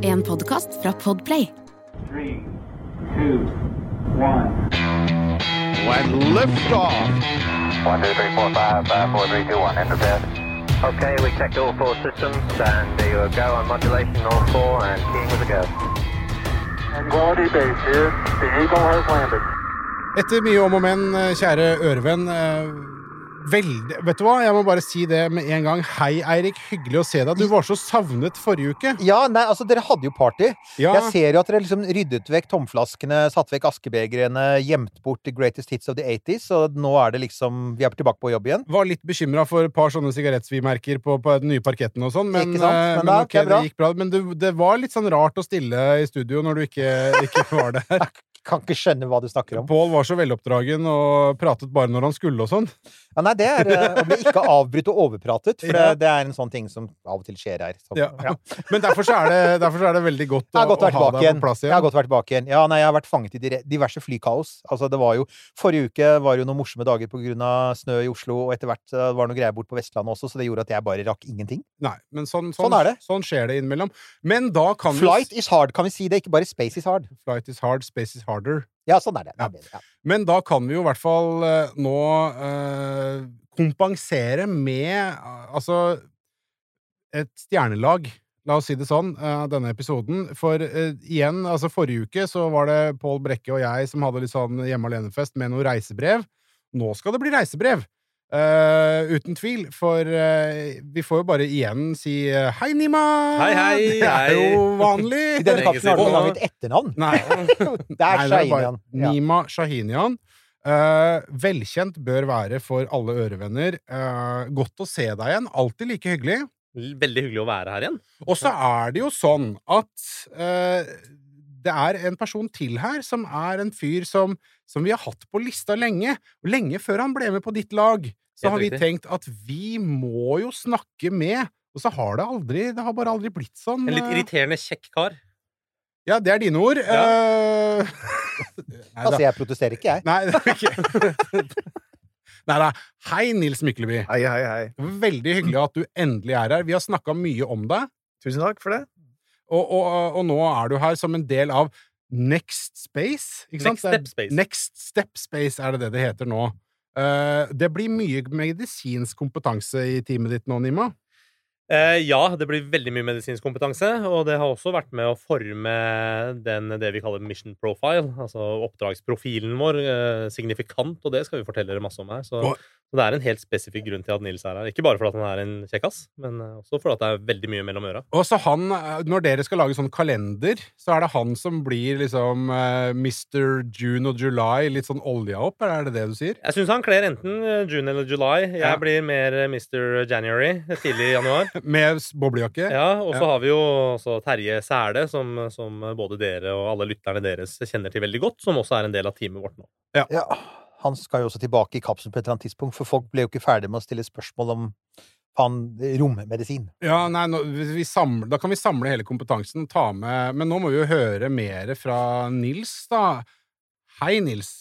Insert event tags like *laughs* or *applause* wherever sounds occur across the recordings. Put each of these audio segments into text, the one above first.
En podkast fra Podplay. Three, two, one. When liftoff. One, two, three, four, five, five, four, three, two, one. Enter bed. Okay, we checked all four systems, and there you go on modulation, all four, and keying with a go. Quality base here. The Eagle has landed. Etter mye om og men, kjære ørevenn eh, Veldig Vet du hva, jeg må bare si det med en gang. Hei, Eirik. Hyggelig å se deg. Du var så savnet forrige uke. Ja, nei, altså dere hadde jo party. Ja, Jeg ser jo at dere liksom ryddet vekk tomflaskene, satt vekk askebegrene, gjemt bort the greatest hits of the 80s, og nå er det liksom Vi er tilbake på jobb igjen. var litt bekymra for et par sånne sigarettsvimerker på, på den nye parketten og sånn, men, eh, Men men da, ok, det er det gikk bra. Men det, det var litt sånn rart å stille i studio når du ikke, ikke var der. *laughs* Kan ikke skjønne hva du snakker om. Pål var så veloppdragen og pratet bare når han skulle og sånn. Ja, nei, det er eh, å bli ikke avbrutt og overpratet, for *laughs* Ja. det, er en sånn ting som av og til skjer her. Så, Ja. ja. *laughs* Men derfor så er det, derfor så er det veldig godt å, godt å ha deg på plass igjen. Jeg har godt vært tilbake igjen. Ja, nei, jeg har vært fanget i diverse flykaos. Altså, det var jo Forrige uke var jo noen morsomme dager på grunn av snø i Oslo, og etter hvert eh, var det noe greier bort på Vestlandet også, så det gjorde at jeg bare rakk ingenting. Nei, men sånn, sånn, Sånn er det. Sånn skjer det innimellom. Men da kan Flight du is hard, kan vi si det. Ikke bare space is hard. Flight is hard, space is harder. Ja, sånn er det. det Ja. er bedre, ja. Men da kan vi jo i hvert fall eh, nå eh, kompensere med eh, altså et stjernelag. La oss si det sånn, eh, denne episoden. For eh, igjen, altså forrige uke så var det Pål Brekke og jeg som hadde litt sånn hjemme alene-fest med noe reisebrev. Nå skal det bli reisebrev! Eh, uten tvil, for uh, vi får jo bare igjen si uh, hei, Nima! Hei, hei, Det er hei. jo vanlig! I denne kapsen har du ikke et etternavn. Nei. *laughs* Det er Shahinian. Nima Shahinian. Eh, velkjent bør være for alle ørevenner. Eh, godt å se deg igjen. Alltid like hyggelig. Veldig hyggelig å være her igjen. Og så er det jo sånn at eh, det er en person til her som er en fyr som, som vi har hatt på lista lenge. Og lenge før han ble med på ditt lag, så har vi tenkt at vi må jo snakke med Og så har det aldri Det har bare aldri blitt sånn. En litt eh, irriterende kjekk kar. Ja, det er dine ord. Ja. Eh, Nei, *laughs* Altså, jeg protesterer ikke, jeg. Nei, det er ikke *laughs* Nei da. Hei, Nils Mykleby. Hei, hei, hei. Veldig hyggelig at du endelig er her. Vi har snakka mye om deg, Tusen takk for det. Og, og, og nå er du her som en del av Next Space. Ikke sant? Next Step Space. Next Step Space er det det det heter nå. Uh, det blir mye medisinsk kompetanse i teamet ditt nå, Nima. Eh, ja, det blir veldig mye medisinsk kompetanse, og det har også vært med å forme den, det vi kaller mission profile, altså oppdragsprofilen vår, eh, signifikant, og det skal vi fortelle dere masse om her. Så, så det er en helt spesifikk grunn til at Nils er her. Ikke bare fordi han er en kjekkas, men eh, også fordi det er veldig mye mellom øra. Og så han, Når dere skal lage sånn kalender, så er det han som blir liksom Mr. June og July, litt sånn olja opp? eller Er det det du sier? Jeg syns han kler enten June eller July. Jeg Ja. blir mer Mr. January tidlig i januar. *laughs* Med boblejakke? Ja, og så Ja. har vi jo også Terje Sæle, som, som både dere og alle lytterne deres kjenner til veldig godt, som også er en del av teamet vårt nå. Ja, han skal jo også tilbake i kapselen på et eller annet tidspunkt, for folk ble jo ikke ferdig med å stille spørsmål om faen rommedisin. Ja, nei, nå, vi, vi samler, Da kan vi samle hele kompetansen, ta med Men nå må vi jo høre mer fra Nils, da. Hei, Nils.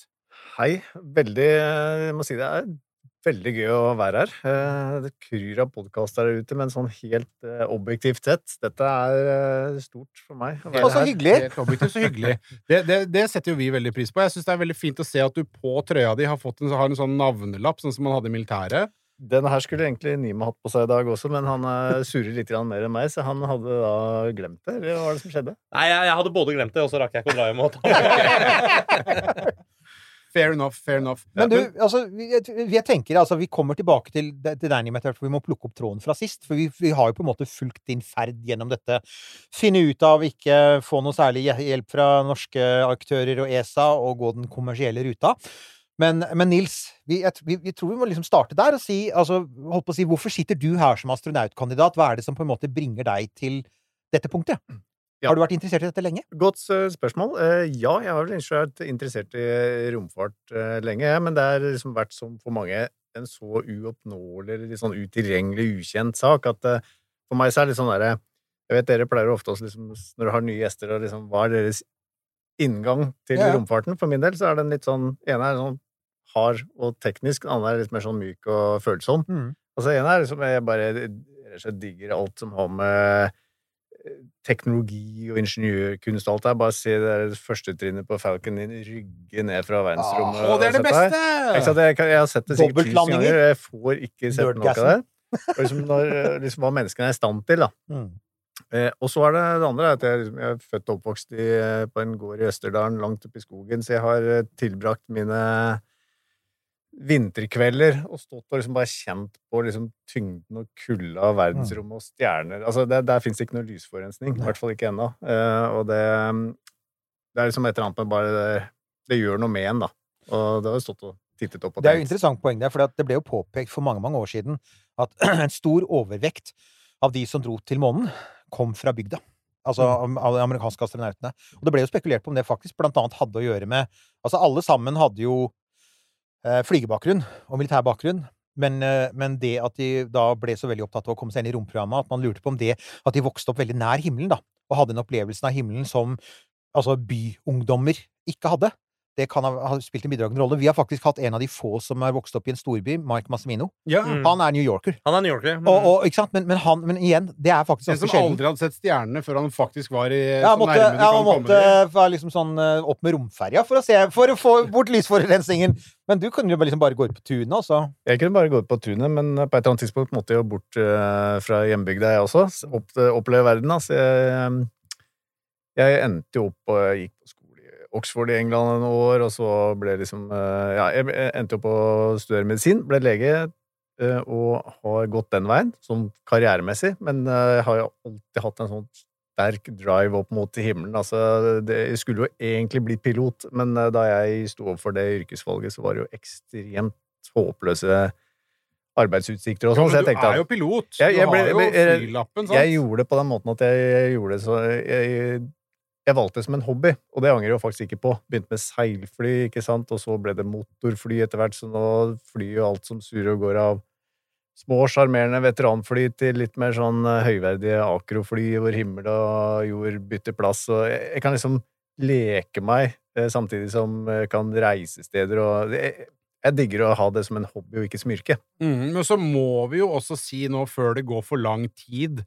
Hei. Veldig Jeg må si det er veldig gøy å være her. Eh, Det kryr av podkaster der ute, men sånn helt eh, objektivt sett Dette er eh, stort for meg. å være Og så her. hyggelig! Helt objektivt så hyggelig. Det, det, det setter jo vi veldig pris på. Jeg syns det er veldig fint å se at du på trøya di har, fått en, har en sånn navnelapp, sånn som man hadde i militæret. Den her skulle egentlig Nima hatt på seg i dag også, men han surrer litt mer enn meg, så han hadde da glemt det. Eller hva var det som skjedde? Nei, jeg, jeg hadde både glemt det, og så rakk jeg ikke å dra hjem og ta *laughs* det. Fair enough, fair enough. Men du, altså, vi- jeg, jeg tenker altså, vi kommer tilbake til, til Nima, for vi må plukke opp tråden fra sist. For vi, vi har jo på en måte fulgt din ferd gjennom dette. Finne ut av ikke få noe særlig hjelp fra norske aktører og ESA, og gå den kommersielle ruta. Men, men Nils, vi, jeg, vi, vi tror vi må liksom starte der og si, altså, holdt på å si Hvorfor sitter du her som astronautkandidat? Hva er det som på en måte bringer deg til dette punktet? Ja. Har du vært interessert i dette lenge? Godt eh, spørsmål. Eh, ja, jeg har vel egentlig vært interessert i romfart eh, lenge, men det har liksom vært som for mange en så uoppnåelig, eller litt sånn utilgjengelig, ukjent sak at for meg så er det litt sånn derre Jeg vet dere pleier ofte også liksom, når du har nye gjester, og liksom Hva er deres inngang til Ja, romfarten? For min del så er den litt sånn ene er sånn hard og teknisk, den andre er litt mer sånn myk og følsom. Mm. Altså, en er liksom Jeg bare jeg digger alt som har med teknologi og ingeniørkunst og alt der. Bare se det der første trinnet på Falcon din rygge ned fra verdensrommet. Å, det er det og beste! Jeg, jeg har sett det sikkert tusen ganger, og jeg får ikke sett noe av det. Og liksom, når, liksom hva menneskene er i stand til, da. Mm. Eh, og så er det det andre, at jeg, liksom, jeg er født og oppvokst i, eh, på en gård i Østerdalen, langt oppe i skogen, så jeg har eh, tilbrakt mine vinterkvelder og stått og liksom bare kjent på liksom tyngden og kulda av verdensrommet og stjerner. Altså, det, der fins det ikke noe lysforurensning. I hvert fall ikke ennå. Uh, og det, det er liksom et eller annet med bare det, det gjør noe med en, da. Og det har jeg stått og tittet opp på Det Det er jo interessant poeng der, for det ble jo påpekt for mange mange år siden at *clears throat* en stor overvekt av de som dro til månen, kom fra bygda. Altså Mm. av de amerikanske astronautene. Og det ble jo spekulert på om det faktisk blant annet hadde å gjøre med Altså alle sammen hadde jo flygebakgrunn og militær bakgrunn. Men, eh, men det at de da ble så veldig opptatt av å komme seg inn i romprogrammet, at man lurte på om det at de vokste opp veldig nær himmelen, da, og hadde en opplevelse av himmelen som altså byungdommer ikke hadde. Det kan ha, ha spilt en bidragende rolle. Vi har faktisk hatt en av de få som har vokst opp i en storby, Mike Massimino. Ja. Mm. Han er New Yorker. Han er New Yorker. Mm. Og, og, ikke sant? Men, men, han, men igjen, det er faktisk En som aldri hadde sett stjernene før han faktisk var i Ja, så han måtte, nærme du ja, kan han komme måtte være liksom sånn eh, opp med romferja for å se For å få bort lysforurensningen. Men du kunne jo bare liksom bare gå ut på tunet, også. Jeg kunne bare gå ut på tunet, men på et eller annet tidspunkt måtte jeg jo bort eh, fra hjembygda, jeg også. Opp, oppleve verden, altså. Jeg, jeg endte jo opp og gikk på skole i Oxford i England en år, og så ble liksom eh, Ja, jeg endte opp å studere medisin, ble lege, eh, og har gått den veien, sånn karrieremessig, men eh, jeg har jo alltid hatt en sånn sterk drive opp mot himmelen. Altså, det, skulle jo egentlig bli pilot, men da jeg sto overfor det yrkesvalget, så var det jo ekstremt håpløse arbeidsutsikter og sånn, så jeg men at du er jo pilot. Jeg- jeg ble- jeg- jeg- gjorde det på den måten at jeg, jeg gjorde det så jeg, jeg valgte det som en hobby, og det angrer jeg faktisk ikke på. Begynte med seilfly, ikke sant, og så ble det motorfly etter hvert, så nå flyr jo alt som surrer og går av små, sjarmerende veteranfly til litt mer sånn eh, høyverdige akrofly hvor himmel og jord bytter plass, og jeg, jeg kan liksom leke meg eh, samtidig som jeg kan reise steder, og jeg, jeg digger å ha det som en hobby og ikke som yrke. Mhm, men så må vi jo også si nå, før det går for lang tid,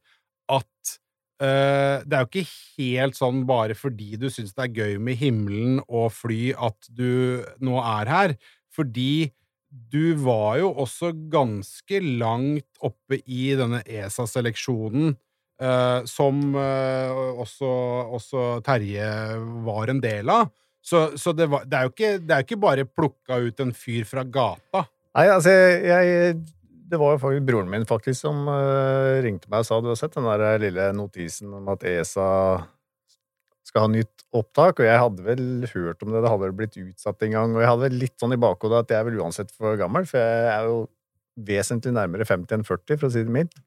at eh, det er jo ikke helt sånn bare fordi du syns det er gøy med himmelen og fly at du nå er her. Fordi du var jo også ganske langt oppe i denne ESA-seleksjonen, uh, som uh, også, også Terje var en del av. Så, så det, var, det, er jo ikke, det er ikke bare plukka ut en fyr fra gata. Nei, altså, jeg Det var jo faktisk broren min faktisk som eh, ringte meg og sa du har sett den der lille notisen om at ESA skal ha nytt opptak, og jeg hadde vel hørt om det, det hadde vel blitt utsatt en gang, og jeg hadde vel litt sånn i bakhodet at jeg er vel uansett for gammel, for jeg er jo vesentlig nærmere 50 enn 40, for å si det mildt.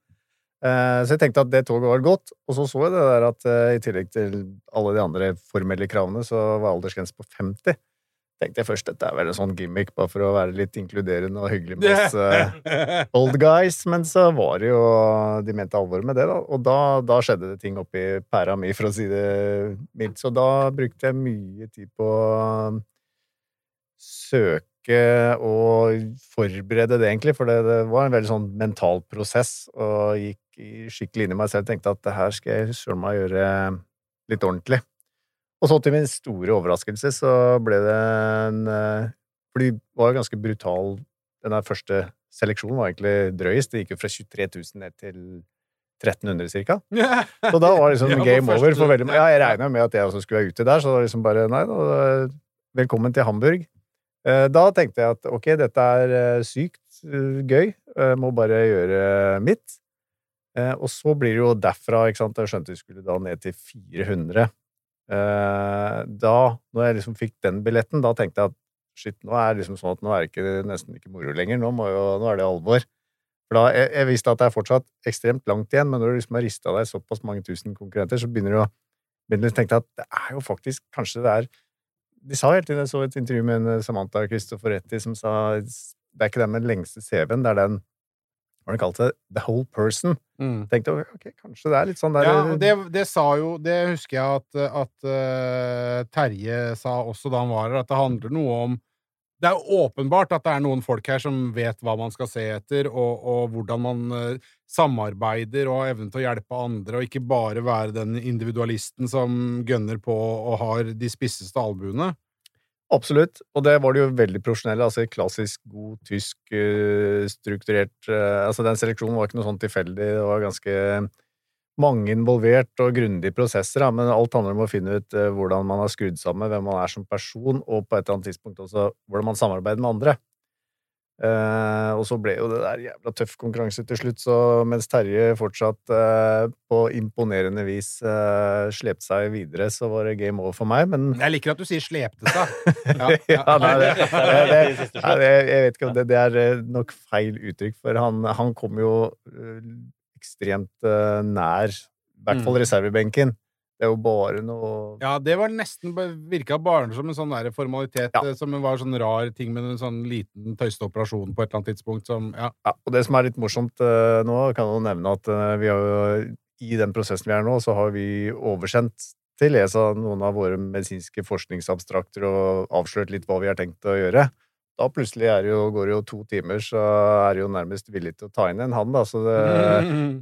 Eh, Så jeg tenkte at det toget var godt, og så så jeg det der at eh, i tillegg til alle de andre formelle kravene, så var aldersgrensen på 50. Tenkte jeg først dette er vel en sånn gimmick, bare for å være litt inkluderende og hyggelig med oss uh, old guys, men så var det jo De mente alvor med det, da. Og da, da skjedde det ting oppi pæra mi, for å si det mildt. Så da brukte jeg mye tid på å søke og forberede det, egentlig, for det, det var en veldig sånn mental prosess, og gikk skikkelig inn i meg selv og tenkte at det her skal jeg søren meg gjøre litt ordentlig. Og så til min store overraskelse så ble det en eh, For de var jo ganske brutal Den der første seleksjonen var egentlig drøyest. Det gikk jo fra 23 000 ned til 1300 cirka. Så da var liksom *laughs* Ja, game over for veldig mange. Ja, jeg regna med at jeg også skulle være ute der, så det var liksom bare Nei da, velkommen til Hamburg. Eh, Da tenkte jeg at ok, dette er eh, sykt gøy, jeg må bare gjøre mitt. Og så blir det jo derfra, ikke sant, jeg skjønte vi skulle da ned til 400. Eh, Da, når jeg liksom fikk den billetten, da tenkte jeg at shit, nå er det liksom sånn at nå er det ikke, nesten ikke moro lenger. Nå, jo, nå er det alvor. For da, jeg, jeg visste at det er fortsatt ekstremt langt igjen, men når du liksom har rista deg såpass mange tusen konkurrenter, så begynner du å begynner du tenke at det er jo faktisk Kanskje det er De sa hele tiden Jeg så et intervju med en eh, Samantha Christoforetti som sa det er ikke den med den lengste CV-en, det er den har han kalt det? The whole person. Mm. Tenkte ok, kanskje det er litt sånn der Ja, det, det sa jo Det husker jeg at, at uh, Terje sa også da han var her, at det handler noe om Det er jo åpenbart at det er noen folk her som vet hva man skal se etter, og, og hvordan man eh, samarbeider og har evnen til å hjelpe andre, og ikke bare være den individualisten som gønner på og har de spisseste albuene. Absolutt. Og det var det jo veldig profesjonelle. Altså klassisk god tysk eh, strukturert eh, Altså den seleksjonen var ikke noe sånn tilfeldig. Det var ganske mange involvert og grundige prosesser, men alt handler om å finne ut eh, hvordan man har skrudd sammen, hvem man er som person, og på et eller annet tidspunkt også hvordan man samarbeider med andre. Eh, og så ble jo det der jævla tøff konkurranse til slutt, så mens Terje fortsatt uh, på imponerende vis uh, slepte seg videre, så var det game over for meg, men Jeg liker at du sier 'slepte seg'. *laughs* Ja, ja, nei, det, Det det, jeg vet ikke om det, det er nok feil uttrykk, for han, han kom jo ekstremt nær, i hvert fall Mm. reservebenken. Det er jo bare noe Ja, det var nesten virka bare som en sånn der formalitet, Ja. eh, som var sånn rar ting med en sånn liten tøyste operasjon på et eller annet tidspunkt som Ja. Ja, og det som er litt morsomt uh, nå, kan jeg jo nevne at uh, vi har jo i den prosessen vi er nå, så har vi oversendt til ESA noen av våre medisinske forskningsabstrakter og avslørt litt hva vi har tenkt å gjøre. Da plutselig er det jo, går det jo to timer, så er det jo nærmest villig til å ta inn en han, da. Så det,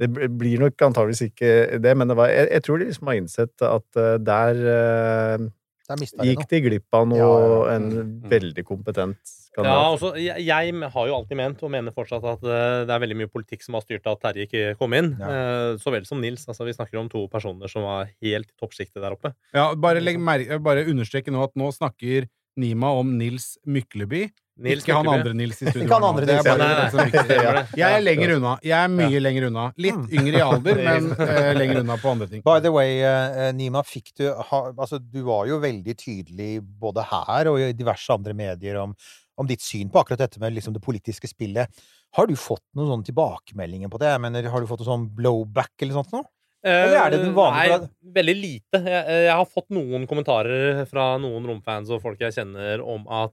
*laughs* det blir nok antageligvis ikke det, men det var, jeg, jeg tror de liksom har innsett at eh, der eh, Der mista de gikk noe. de glipp av noe, Ja, ja, ja. en Mm. veldig kompetent Ja, kandidat. også, jeg, jeg har jo alltid ment, og mener fortsatt, at eh, det er veldig mye politikk som har styrt at Terje ikke kom inn. Ja. eh, Så vel som Nils. Altså, vi snakker om to personer som var helt i toppsjiktet der oppe. ja bare, legg bare understreke nå at nå snakker Nima om Nils Mykleby. Nils ikke han andre Nils i studio. Ikke han nå. andre Det er bare nei, det er nei. Ja. Jeg er lenger unna. Jeg er mye lenger unna. Litt yngre i alder, *laughs* men uh, lenger unna på andre ting. By the way, uh, Nima, fikk du ha, Altså, du var jo veldig tydelig både her og i diverse andre medier om, om ditt syn på akkurat dette med liksom det politiske spillet. Har du fått noen sånne tilbakemeldinger på det? Jeg mener, har du fått noe sånn blowback eller sånt noe? Eller er det den vanlige- Nei, veldig lite. Jeg, jeg har fått noen kommentarer fra noen romfans og folk jeg kjenner om at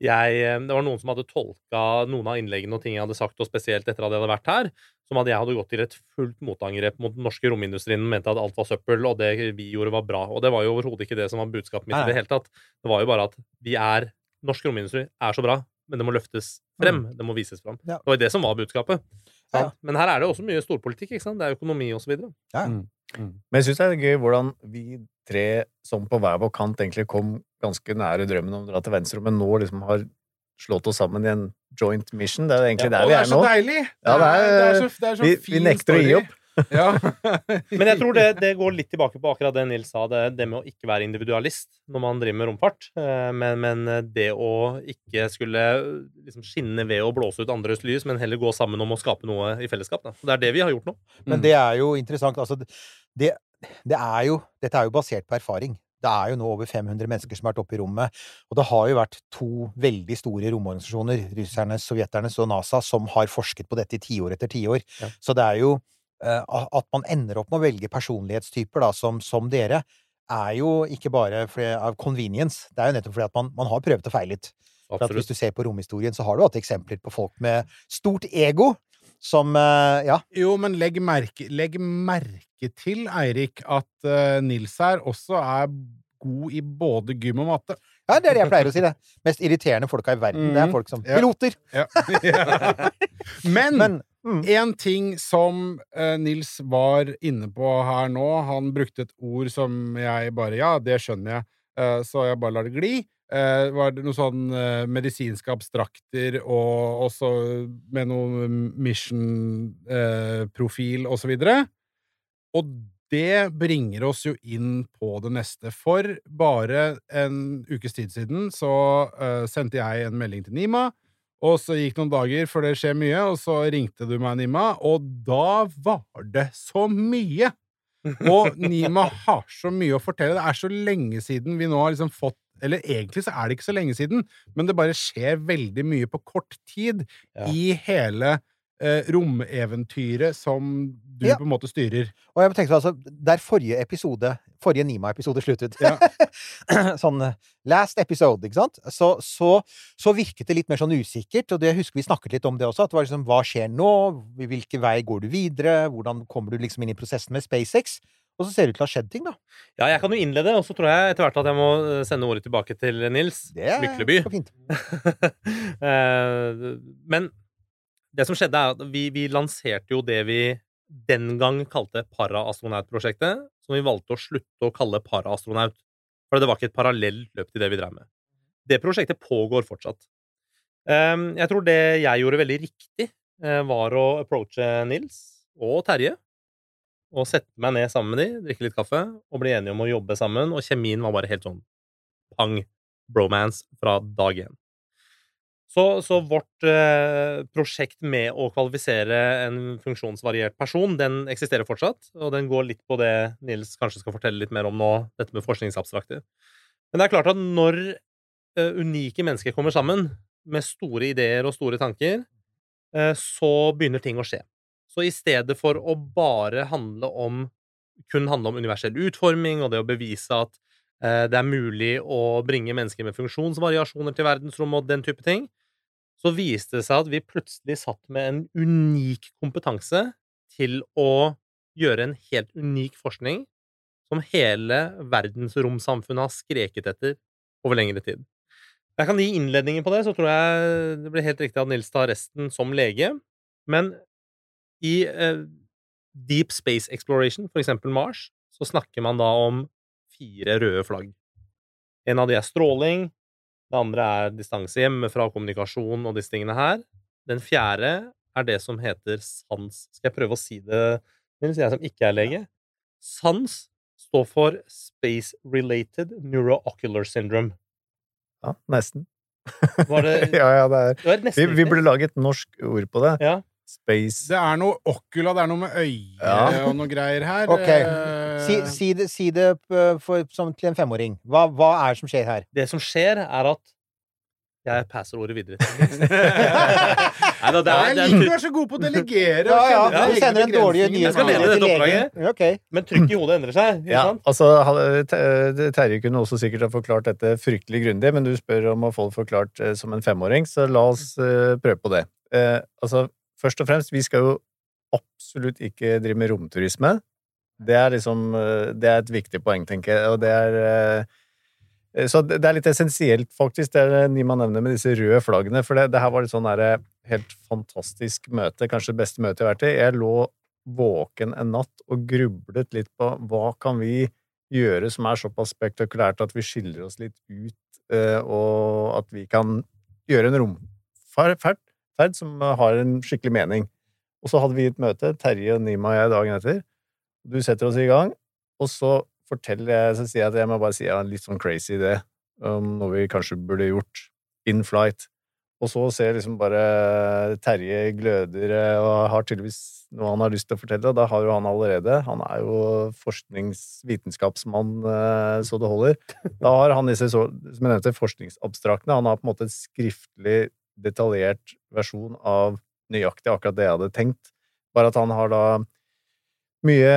jeg Det var noen som hadde tolka noen av innleggene og ting jeg hadde sagt, og spesielt etter at jeg hadde vært her, som at jeg hadde gått til et fullt motangrep mot den norske romindustrien, mente at alt var søppel, og det vi gjorde, var bra. Og det var jo overhodet ikke det som var budskapet mitt Nei. i det hele tatt. Det var jo bare at vi er Norsk romindustri er så bra, men det må løftes frem. Det må vises frem. Ja. Det var jo det som var budskapet. Ja. Men her er det også mye storpolitikk. ikke sant? Det er økonomi og så videre. Mm. Men jeg syns det er gøy hvordan vi tre som på hver vår kant egentlig kom ganske nære drømmen om å dra til venstre, men nå liksom har slått oss sammen i en joint mission. Det er egentlig ja, der vi er er så nå. deilig! Ja, det er- det er så, det er så Vi, fin vi nekter å gi opp. *laughs* Ja. *laughs* Men jeg tror det, det går litt tilbake på akkurat det Nils sa, det, det med å ikke være individualist når man driver med romfart. Eh, Men, men det å ikke skulle liksom skinne ved å blåse ut andres lys, men heller gå sammen om å skape noe i fellesskap. Da. Det er det vi har gjort nå. Men det er jo interessant. Altså, det, det er jo Dette er jo basert på erfaring. Det er jo nå over 500 mennesker som har vært oppe i rommet. Og det har jo vært to veldig store romorganisasjoner, russernes, sovjeternes og NASA, som har forsket på dette i tiår etter tiår. Ja. Så det er jo eh, At man ender opp med å velge personlighetstyper da, som, som dere, er jo ikke bare av convenience. Det er jo nettopp fordi at man, man har prøvd og feilet. For hvis du ser på romhistorien, så har du hatt eksempler på folk med stort ego som eh, Ja. Jo, men legg merke, legg merke til, Eirik, at eh, Nils her også er god i både gym og matte. Ja, det er det jeg pleier å si, det. Mest irriterende folka i verden. Det er Mhm. folk som Ja. Piloter! Ja. *laughs* Men, Men mm, en ting som eh, Nils var inne på her nå, han brukte et ord som jeg bare Ja, det skjønner jeg, eh, så jeg bare lar det gli. Eh, var det noe sånn eh, medisinske abstrakter og også med noe mission-profil og så videre. Og det bringer oss jo inn på det neste. For bare en ukes tid siden så eh, sendte jeg en melding til Nima, og så gikk noen dager før det skjer mye, og så ringte du meg, Nima, og da var det så mye! Og Nima har så mye å fortelle. Det er så lenge siden vi nå har liksom fått Eller egentlig så er det ikke så lenge siden, men det bare skjer veldig mye på kort tid Ja. i hele romeventyret som du Ja. på en måte styrer. Og jeg tenkte altså, der forrige episode, forrige Nima-episode sluttet Ja. *laughs* Sånn eh, last episode, ikke sant? Så, så, så virket det litt mer sånn usikkert, og det jeg husker vi snakket litt om det også, at det var liksom hva skjer nå? Hvilken vei går du videre? Hvordan kommer du liksom inn i prosessen med SpaceX? Og så ser det ut til å ha skjedd ting, da. Ja, jeg kan jo innlede, og så tror jeg etter hvert at jeg må eh, sende ordet tilbake til Nils Det er Mykleby. så fint. *laughs* Eh, Men det som skjedde, er at vi, vi lanserte jo det vi den gang kalte Paraastronautprosjektet, som vi valgte å slutte å kalle Paraastronaut. For det var ikke et parallelt løp til det vi drev med. Det prosjektet pågår fortsatt. Eh, Jeg tror det jeg gjorde veldig riktig, eh, var å approache Nils og Terje. Og sette meg ned sammen med de, drikke litt kaffe og bli enige om å jobbe sammen. Og kjemien var bare helt sånn pang bromance fra dag én. Så, så vårt eh, prosjekt med å kvalifisere en funksjonsvariert person, den eksisterer fortsatt, og den går litt på det Nils kanskje skal fortelle litt mer om nå, dette med forskningsabstrakter. Men det er klart at når eh, unike mennesker kommer sammen med store ideer og store tanker, eh, så begynner ting å skje. Så i stedet for å bare handle om kun handle om universell utforming og det å bevise at eh, det er mulig å bringe mennesker med funksjonsvariasjoner til verdensrommet og den type ting, så viste det seg at vi plutselig satt med en unik kompetanse til å gjøre en helt unik forskning som hele verdensromsamfunnet har skreket etter over lengre tid. Jeg kan gi innledningen på det, så tror jeg det blir helt riktig at Nils tar resten som lege. Men i eh, Deep Space Exploration, for eksempel Mars, så snakker man da om fire røde flagg. En av de er stråling, det andre er distanse hjemmefra, kommunikasjon og disse tingene her. Den fjerde er det som heter sans. Skal jeg prøve å si det, Nils, jeg som ikke er lege? Sans står for Space Related Neuroocular Syndrome. Ja, nesten. Var det *laughs* ja, ja, det er Det vi, vi burde lage et norsk ord på det. Ja. Space Det er noe ocula, det er noe med øye Ja. og noe greier her. Ok. Eh, Si, si det, si det eh, for, som til en femåring. Hva, hva er det som skjer her? Det som skjer, er at Jeg passer ordet videre. *laughs* Nei da, det er, jeg det er liker du er så god på å delegere. Ja, ja, du sender en dårlig nyhetsmelding til legen. Okay. Men trykket i hodet endrer seg. Ikke Ja, sant? altså, Terje kunne også sikkert ha forklart dette fryktelig grundig, men du spør om å få det forklart eh, som en femåring, så la oss prøve på det. Eh, altså, først og fremst, vi skal jo absolutt ikke drive med romturisme. Det er liksom eh, Det er et viktig poeng, tenker jeg, og det er eh, så det er litt essensielt, faktisk, det er Nima nevner med disse røde flaggene. For det, det her var et sånn helt fantastisk møte, kanskje det beste møtet jeg har vært i. Jeg lå våken en natt og grublet litt på hva kan vi gjøre som er såpass spektakulært at vi skiller oss litt ut, eh, og at vi kan gjøre en romferd ferd som har en skikkelig mening. Og så hadde vi et møte, Terje og Nima og jeg, dagen etter. Du setter oss i gang, og så forteller jeg, så sier jeg at jeg må bare si jeg har en litt sånn crazy idé om noe vi kanskje burde gjort in flight. Og så ser jeg liksom bare Terje gløder eh, og har tydeligvis noe han har lyst til å fortelle, og da har jo han allerede Han er jo forskningsvitenskapsmann eh, så det holder. Da har han disse, seg, som jeg nevnte, forskningsabstraktene. Han har på en måte et skriftlig, detaljert versjon av nøyaktig akkurat det jeg hadde tenkt. Bare at han har da mye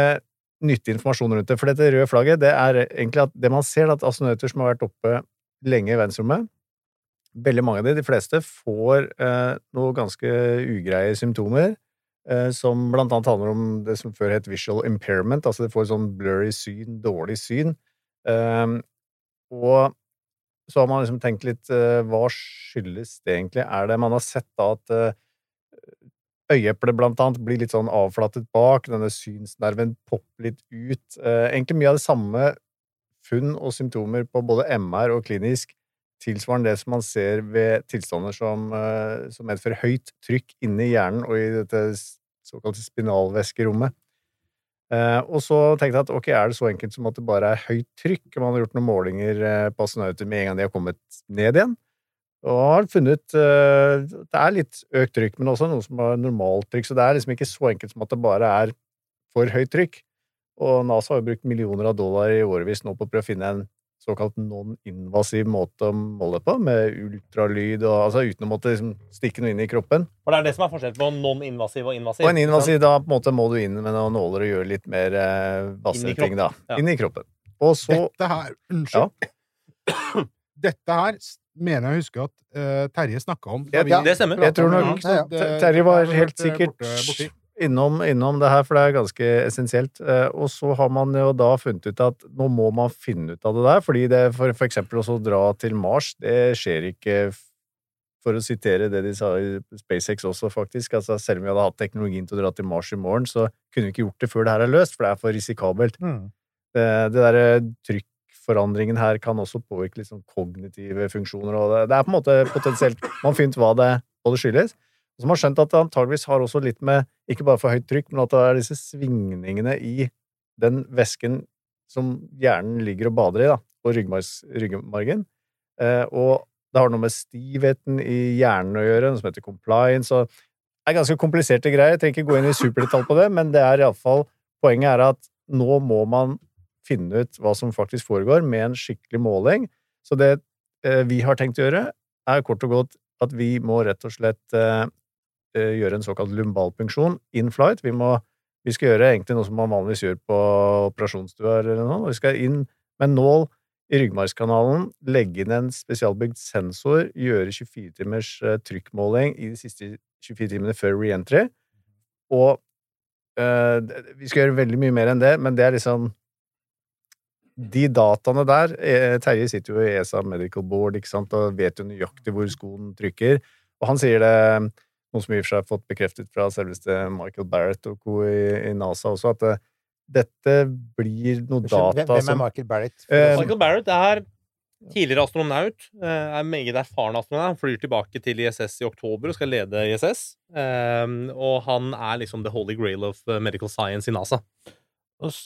nyttig informasjon rundt det. For dette røde flagget, det er egentlig at det man ser, at astronauter som har vært oppe lenge i verdensrommet, veldig mange av de, de fleste, får eh, noe ganske ugreie symptomer, eh, som blant annet handler om det som før het visual impairment, altså de får sånn blurry syn, dårlig syn. Eh, og så har man liksom tenkt litt eh, hva skyldes det egentlig? Er det man har sett da at eh, øyeeplet blant annet blir litt sånn avflattet bak, denne synsnerven popper litt ut. Eh, egentlig mye av det samme funn og symptomer på både MR og klinisk, tilsvarende det som man ser ved tilstander som, som medfører høyt trykk inni hjernen og i dette såkalte spinalvæskerommet. Eh, og så tenkte jeg at ok, er det så enkelt som at det bare er høyt trykk? Man har gjort noen målinger eh, på astronauter med en gang de har kommet ned igjen. Og har funnet eh, Det er litt økt trykk, men også noe som har normalt trykk. Så det er liksom ikke så enkelt som at det bare er for høyt trykk. Og NASA har jo brukt millioner av dollar i årevis nå på å prøve å finne en såkalt non-invasiv måte å måle på, med ultralyd og altså uten å måtte liksom, stikke noe inn i kroppen. For det er det som er forskjellen på non-invasiv og invasiv. Og en invasiv, da på en måte må du inn med noen nåler og gjøre litt mer eh, vassere ting, da. kroppen. Ja. Inn i kroppen. Og så Dette her Unnskyld. *clears throat* Dette her mener jeg å huske at uh, Terje snakka om. Ja, det stemmer. Jeg tror nok Terje var helt eh, sikkert borte- borti. Innom, innom det her, for det er ganske essensielt. Eh, Og så har man jo da funnet ut at nå må man finne ut av det der, fordi det for, for eksempel å dra til Mars, det skjer ikke For å sitere det de sa i SpaceX også, faktisk. Altså, selv om vi hadde hatt teknologien til å dra til Mars i morgen, så kunne vi ikke gjort det før det her er løst, for det er for risikabelt. Mm. Det, det derre trykkforandringen her kan også påvirke sånn kognitive funksjoner, og det, det er på en måte potensielt Man finner ut hva det, hva det skyldes. Så har skjønt at det antageligvis har også litt med ikke bare for høyt trykk, men at det er disse svingningene i den væsken som hjernen ligger og bader i, da, på ryggmargen. Eh, og det har noe med stivheten i hjernen å gjøre, noe som heter compliance. og det er ganske kompliserte greier. Jeg trenger ikke gå inn i superdetalj på det, men det er iallfall Poenget er at nå må man finne ut hva som faktisk foregår, med en skikkelig måling. Så det eh, vi har tenkt å gjøre, er kort og godt at vi må rett og slett eh, gjøre en såkalt lumbalpunksjon in flight. Vi, må, vi skal gjøre egentlig noe som man vanligvis gjør på operasjonsstua eller noe. Vi skal inn med nål i ryggmargskanalen, legge inn en spesialbygd sensor, gjøre 24 timers eh, trykkmåling i de siste 24 timene før reentry. Og øh, vi skal gjøre veldig mye mer enn det, men det er liksom De dataene der eh, Terje sitter jo i ESA Medical Board ikke sant, og vet jo nøyaktig hvor skoen trykker. Og han sier det, noe som i og for seg har fått bekreftet fra selveste Michael Barrett og co. i, i NASA også, at det, dette blir noe data hvem- Hvem er Michael Barrett? Eh, Michael Barrett er tidligere astronaut, eh, er meget erfaren astronaut, Han flyr tilbake til ISS i oktober og skal lede ISS. Eh, Og han er liksom the holy grail of eh, medical science i NASA.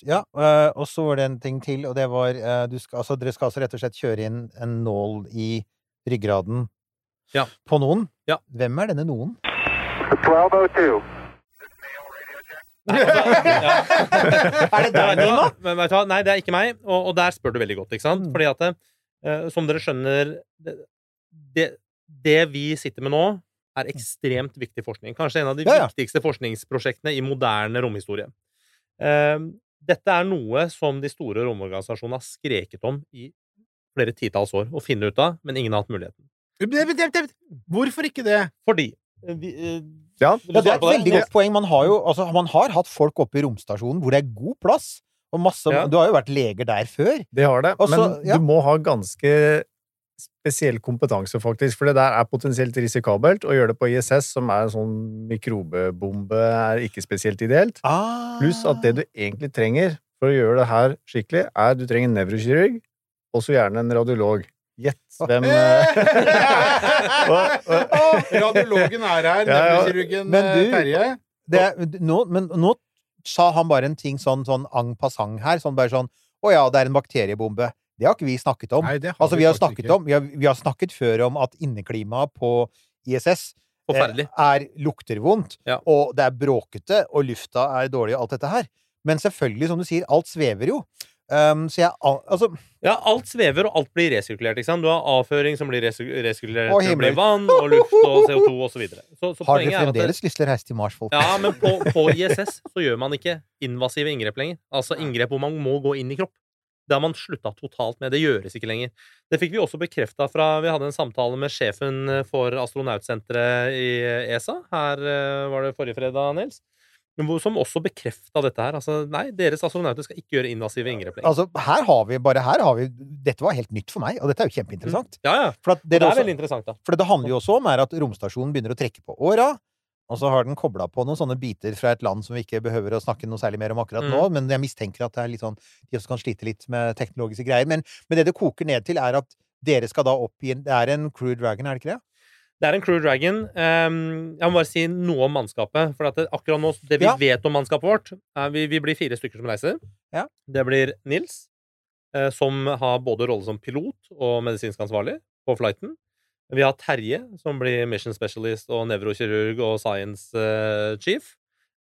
Ja, eh, og så var det en ting til, og det var eh, du skal, altså, Dere skal altså rett og slett kjøre inn en nål i ryggraden Ja. på noen. Ja. Hvem er denne noen? 1202. Nei, altså, *laughs* ja. Er det deg? Nima? Men vet du hva? Nei, det er ikke meg, og, og der spør du veldig godt, ikke sant? Mm. Fordi at, uh, som dere skjønner, det, det, det vi sitter med nå, er ekstremt viktig forskning. Kanskje en av de Ja, ja. viktigste forskningsprosjektene i moderne romhistorie. Uh, dette er noe som de store romorganisasjonene har skreket om i flere titalls år å finne ut av, men ingen har hatt muligheten. Hvorfor ikke det? Fordi vi, eh, Ja, Ja, det er et veldig godt poeng. Man har jo altså, man har hatt folk oppe i romstasjonen hvor det er god plass. Og masse, Ja. Du har jo vært leger der før. Det har det, Også, men ja. du må ha ganske spesiell kompetanse, faktisk, for det der er potensielt risikabelt. Å gjøre det på ISS, som er en sånn mikrobebombe, er ikke spesielt ideelt. Ah. Pluss at det du egentlig trenger for å gjøre det her skikkelig, er du trenger en nevrokirurg, og så gjerne en radiolog. Gjett hvem eh, *laughs* og- og- Radiologen er her, Ja, ja. Men du- eh, Terje. det, er- nå, Men nå sa han bare en ting sånn, sånn en passant her. Sånn bare sånn Å ja, det er en bakteriebombe. Det har ikke vi snakket om. Nei, har Altså, vi har snakket om vi har, vi har snakket før om at inneklimaet på ISS eh, Forferdelig. er lukter vondt, Ja. og det er bråkete, og lufta er dårlig, og alt dette her. Men selvfølgelig, som du sier, alt svever jo. Um, så jeg Altså, Ja, alt svever, og alt blir resirkulert. ikke sant? Du har avføring som blir resirkulert og til å bli himmel. vann, og luft og *laughs* CO2 og så. Så, så har dere er fremdeles lyst til å reise til Mars, folk? Ja, men på, på ISS så gjør man ikke invasive inngrep lenger. Altså inngrep hvor man må gå inn i kropp. Det har man slutta totalt med. Det gjøres ikke lenger. Det fikk vi også bekrefta fra Vi hadde en samtale med sjefen for astronautsenteret i ESA. Her eh, var det forrige fredag, Nils. Men hvor- Som også bekrefta dette her. Altså, nei, deres astronauter skal ikke gjøre invasive inngrep lenger. Altså, her har vi bare her har vi Dette var helt nytt for meg, og dette er jo kjempeinteressant. Ja, ja. For, Det det, er også, veldig interessant, da. for det det handler jo også om er at romstasjonen begynner å trekke på åra. Og så har den kobla på noen sånne biter fra et land som vi ikke behøver å snakke noe særlig mer om akkurat Mm. nå, men jeg mistenker at det er litt sånn, de også kan slite litt med teknologiske greier. Men, men det det koker ned til, er at dere skal da opp i en Det er en Crew Dragon, er det ikke det? Det er en Crew Dragon. Um, jeg må bare si noe om mannskapet. For at det, akkurat nå, det vi Ja. vet om mannskapet vårt er vi, vi blir fire stykker som reiser. Ja. Det blir Nils, eh, som har både rolle som pilot og medisinsk ansvarlig på flighten. Vi har Terje, som blir mission specialist og nevrokirurg og science eh, chief.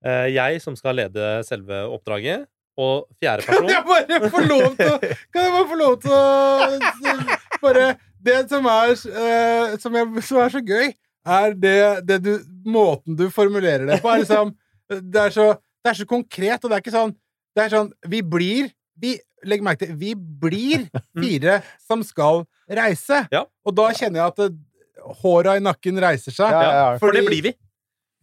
Eh, jeg, som skal lede selve oppdraget. Og fjerde *laughs* Kan person jeg bare få lov til å Kan jeg bare få lov til å *laughs* Bare Det som er, uh, som, jeg, som er så gøy, er det, det du Måten du formulerer det på, er liksom *laughs* Det er så, det er så konkret, og det er ikke sånn Det er sånn Vi blir vi, Legg merke til Vi blir *laughs* fire som skal reise. Ja. Og da kjenner jeg at det, håra i nakken reiser seg. Ja, ja, ja. For det blir vi.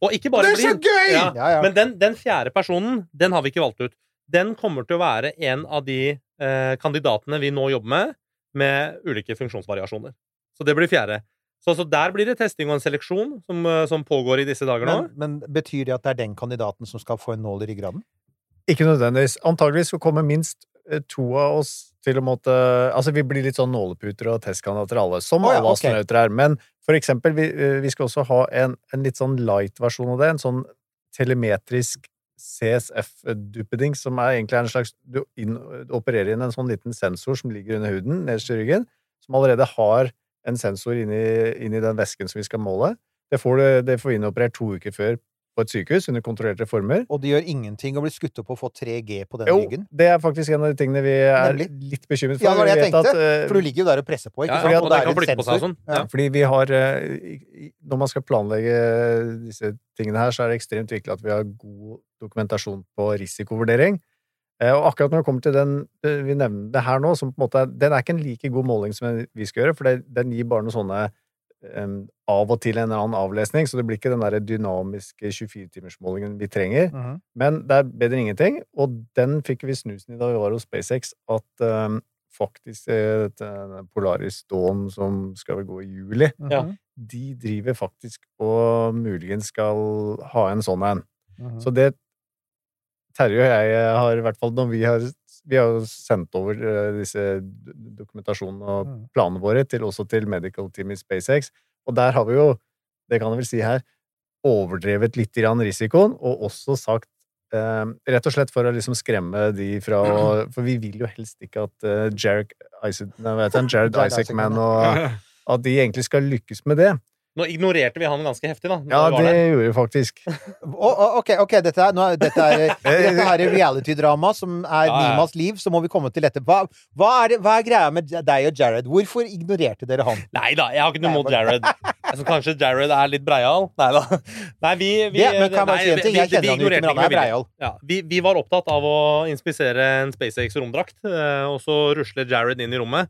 Og ikke bare Det er så blir. gøy! Ja. Ja, ja. Men den, den fjerde personen, den har vi ikke valgt ut. Den kommer til å være en av de eh, kandidatene vi nå jobber med, med ulike funksjonsvariasjoner. Så det blir fjerde. Så, så der blir det testing og en seleksjon som, eh, som pågår i disse dager nå. Men, men betyr det at det er den kandidaten som skal få en nål i ryggraden? Ikke nødvendigvis. Antageligvis så kommer minst eh, to av oss til å måtte Altså, vi blir litt sånn nåleputer og testkandidater alle, som oh, ja, alle astronauter okay. er. Men for eksempel, vi, eh, vi skal også ha en, en litt sånn light-versjon av det. En sånn telemetrisk CSF-duppeding, som er egentlig er en slags Du inn, opererer inn en sånn liten sensor som ligger under huden, nederst i ryggen, som allerede har en sensor inni, inni den væsken som vi skal måle. Det får, du, det får vi innoperert to uker før på et sykehus under kontrollerte former. Og det gjør ingenting å bli skutt opp og få 3G på den Jo, ryggen? det er faktisk en av de tingene vi er Nemlig. litt bekymret for. Ja, det var det jeg tenkte. at, tenkte. eh, For du ligger jo der og presser på, ikke Ja, sant? ja, Og og det kan flytte på seg sånn. Ja. Fordi vi har i- Når man skal planlegge disse tingene her, så er det ekstremt viktig at vi har god dokumentasjon på risikovurdering. Eh, Og akkurat når det kommer til den vi nevner det her nå, som på en måte den er ikke en like god måling som vi skal gjøre, for det, den gir bare noen sånne av og til en eller annen avlesning, så det blir ikke den der dynamiske 24-timersmålingen vi trenger. Mhm. Men det er bedre enn ingenting, og den fikk vi snusen i da vi var hos SpaceX, at um, faktisk eh, dette Polaris Dawn, som skal vel gå i juli, mm -hmm. de driver faktisk og muligens skal ha en sånn en. Mhm. Så det Terje og jeg har i hvert fall når vi har vi har jo sendt over eh, disse dokumentasjonene og Mm. planene våre til, også til medical team i SpaceX, og der har vi jo, det kan jeg vel si her, overdrevet litt grann risikoen, og også sagt eh, Rett og slett for å liksom skremme de fra *clears throat* For vi vil jo helst ikke at eh, Jared Isaac, nei? Jared Isaacman, og *laughs* at de egentlig skal lykkes med det. Nå ignorerte vi han ganske heftig, da. Ja, vi det der. gjorde vi faktisk. *laughs* Å, ok, ok, dette er, nå, *laughs* dette er, dette er reality-drama som er Ja, ja. Nimas liv, så må vi komme til dette. Hva, hva, er, det, hva er greia med deg og Jared? Hvorfor ignorerte dere han? Nei da, jeg har ikke noe mot Jared. Altså, kanskje Jared er litt breial? Nei da. Nei, vi, vi, Det, men kan jeg bare nei, si en ting? Jeg kjenner vi kjenner han ikke, men han er breial. Ja, vi, vi var opptatt av å inspisere en SpaceX romdrakt, eh, og så rusler Jared inn i rommet.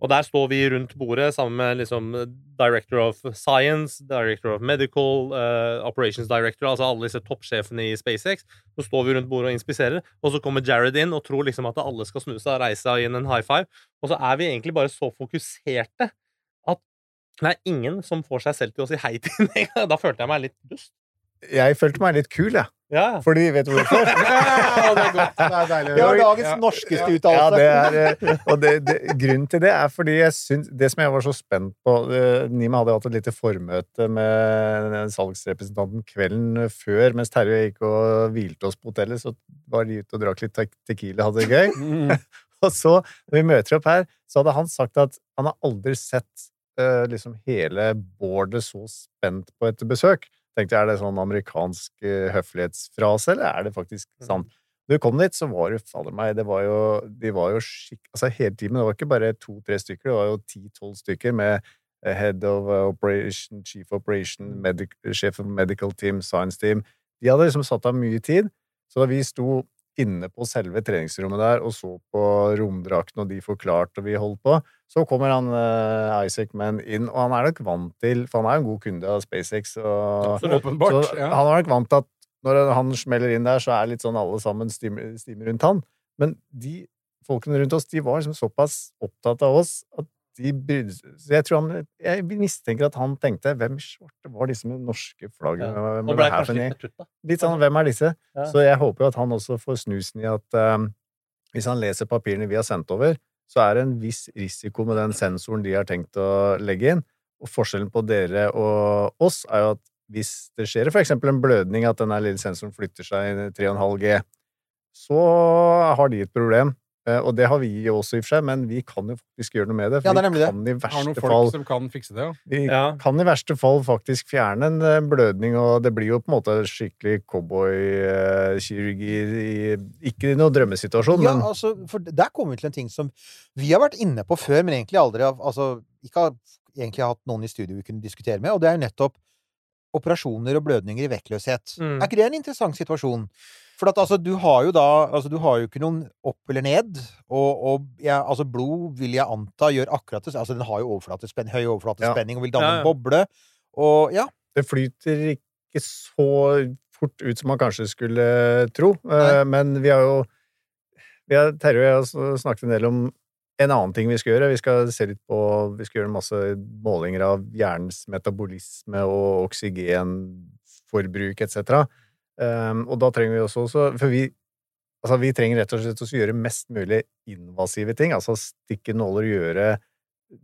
Og der står vi rundt bordet sammen med liksom Director of Science, Director of Medical, uh, Operations Director, altså alle disse toppsjefene i SpaceX. Så står vi rundt bordet og inspiserer, og så kommer Jared inn og tror liksom at alle skal snu seg og reise seg inn en high five. Og så er vi egentlig bare så fokuserte at det er ingen som får seg selv til å si hei til en gang. *laughs* Da følte jeg meg litt dust. Jeg følte meg litt kul, jeg. Ja. Fordi, vet du hvorfor? *laughs* Ja, det er godt. Det er deilig. Det var dagens Ja. norskeste Ja, uttalelse. det er, eh, og det, det, grunnen til det er fordi jeg syns Det som jeg var så spent på eh, Nima hadde hatt et lite formøte med salgsrepresentanten kvelden før, mens Terje gikk og hvilte oss på hotellet, så var de ute og drakk litt te- tequila, hadde det gøy. *laughs* *laughs* Og så, når vi møter opp her, så hadde han sagt at han har aldri sett eh, liksom hele boardet så spent på et besøk. Tenkte jeg, Er det sånn amerikansk eh, høflighetsfrase, eller er det faktisk sant? Da vi kom dit, så var det fader meg det var jo, De var jo skikk... Altså hele teamet, det var ikke bare to-tre stykker, det var jo ti-tolv stykker med eh, head of eh, operation, chief operation, medic, sjef of medical team, science team. De hadde liksom satt av mye tid. Så da vi sto inne på selve treningsrommet der og så på romdrakten, og de forklarte, og vi holdt på, så kommer han uh, Isaac Mann inn, og han er nok vant til For han er jo en god kunde av SpaceX, og Åpenbart. så ja. han er nok vant til at når han smeller inn der, så er litt sånn alle sammen stimer, stimer rundt han. Men de folkene rundt oss, de var liksom såpass opptatt av oss at de brydde seg jeg tror han Jeg mistenker at han tenkte Hvem svarte var disse med norske flagg? Ja. Ble kanskje litt da. Litt sånn Hvem er disse? Ja. Så jeg håper jo at han også får snusen i at um, hvis han leser papirene vi har sendt over, så er det en viss risiko med den sensoren de har tenkt å legge inn. Og forskjellen på dere og oss er jo at hvis det skjer eksempel en blødning, at denne lille sensoren flytter seg 3,5 G, så har de et problem. Eh, Og det har vi også, i og for seg, men vi kan jo faktisk gjøre noe med det. Ja, det er nemlig vi det. kan i Har noen verste folk fall som kan fikse det, ja. vi Ja. kan i verste fall faktisk fjerne en eh, blødning, og det blir jo på en måte skikkelig cowboykirurgi i Ikke noe drømmesituasjon, Ja, men altså, for der kommer vi til en ting som vi har vært inne på før, men egentlig aldri Altså, ikke har egentlig hatt noen i studio vi kunne diskutere med, og det er jo nettopp operasjoner og blødninger i vektløshet. Mm. Er ikke det en interessant situasjon? For at altså, du har jo da Altså, du har jo ikke noen opp eller ned, og, og ja, altså, blod vil jeg anta gjør akkurat det Altså, den har jo overflatespenn, høy overflatespenning og vil danne Ja, ja. en boble, og ja. det flyter ikke så fort ut som man kanskje skulle tro. Eh, Men vi har jo vi har, Terje og jeg har snakket en del om en annen ting vi skal gjøre. Vi skal se litt på Vi skal gjøre masse målinger av hjernens metabolisme og oksygenforbruk etc. Um, og da trenger vi også, også For vi Altså, vi trenger rett og slett å gjøre mest mulig invasive ting. Altså stikke nåler og gjøre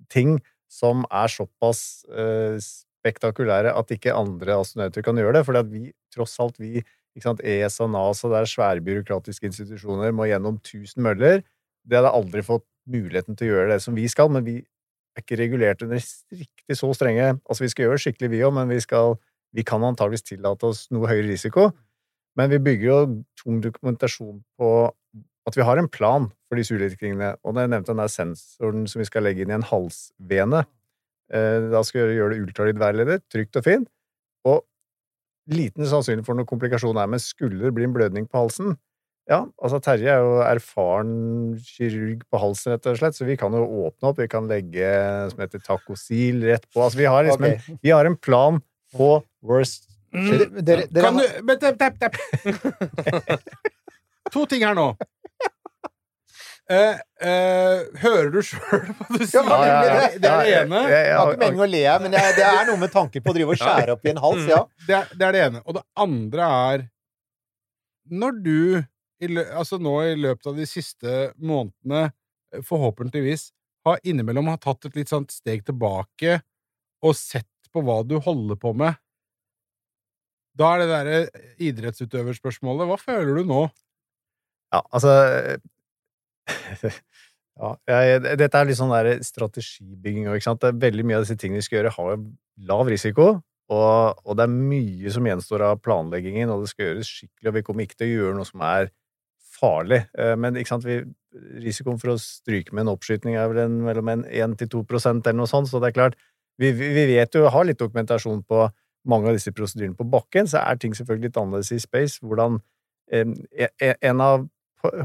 ting som er såpass uh, spektakulære at ikke andre astronauter kan gjøre det. At vi, tross alt, vi sant, ESA, NASA, det er svære byråkratiske institusjoner, må gjennom tusen møller. Det hadde aldri fått muligheten til å gjøre det som vi skal, men vi er ikke regulert under riktig så strenge Altså, vi skal gjøre det skikkelig, vi òg, men vi, skal, vi kan antageligvis tillate oss noe høyere risiko. Men vi bygger jo tung dokumentasjon på at vi har en plan for disse ulike tingene. Og jeg nevnte den der sensoren som vi skal legge inn i en halsvene. Eh, Da skal vi gjøre det ultralydværleder, trygt og fint. Og liten sannsynlig for noen komplikasjon er, men skulle det bli en blødning på halsen Ja, altså Terje er jo erfaren kirurg på halsen, rett og slett, så vi kan jo åpne opp. Vi kan legge som heter tacosil rett på. Altså, vi har liksom okay. en, vi har en plan på worst Dere, dere Kan du. *laughs* To ting her nå. Uh, uh, hører du sjøl hva du sier? Ja, ja, ja. Det, det er det ene. Jeg- har ikke meningen å le, men jeg, det er noe med tanken på å drive og skjære opp i en hals, ja. Det er, det er det ene. Og det andre er Når du i lø, altså nå i løpet av de siste månedene forhåpentligvis har innimellom har tatt et litt sånt steg tilbake og sett på hva du holder på med Da er det derre idrettsutøverspørsmålet Hva føler du nå? Ja, altså *laughs* ja, jeg, Dette er litt sånn der strategibygging òg, ikke sant. Veldig mye av disse tingene vi skal gjøre, har lav risiko. Og, og det er mye som gjenstår av planleggingen, og det skal gjøres skikkelig. Og vi kommer ikke til å gjøre noe som er farlig. Eh, Men ikke sant, vi, risikoen for å stryke med en oppskytning er vel en, mellom en 1-2 eller noe sånt, så det er klart vi vi vet jo, har litt dokumentasjon på mange av disse prosedyrene på bakken, så er ting selvfølgelig litt annerledes i space. Hvordan eh, e- En av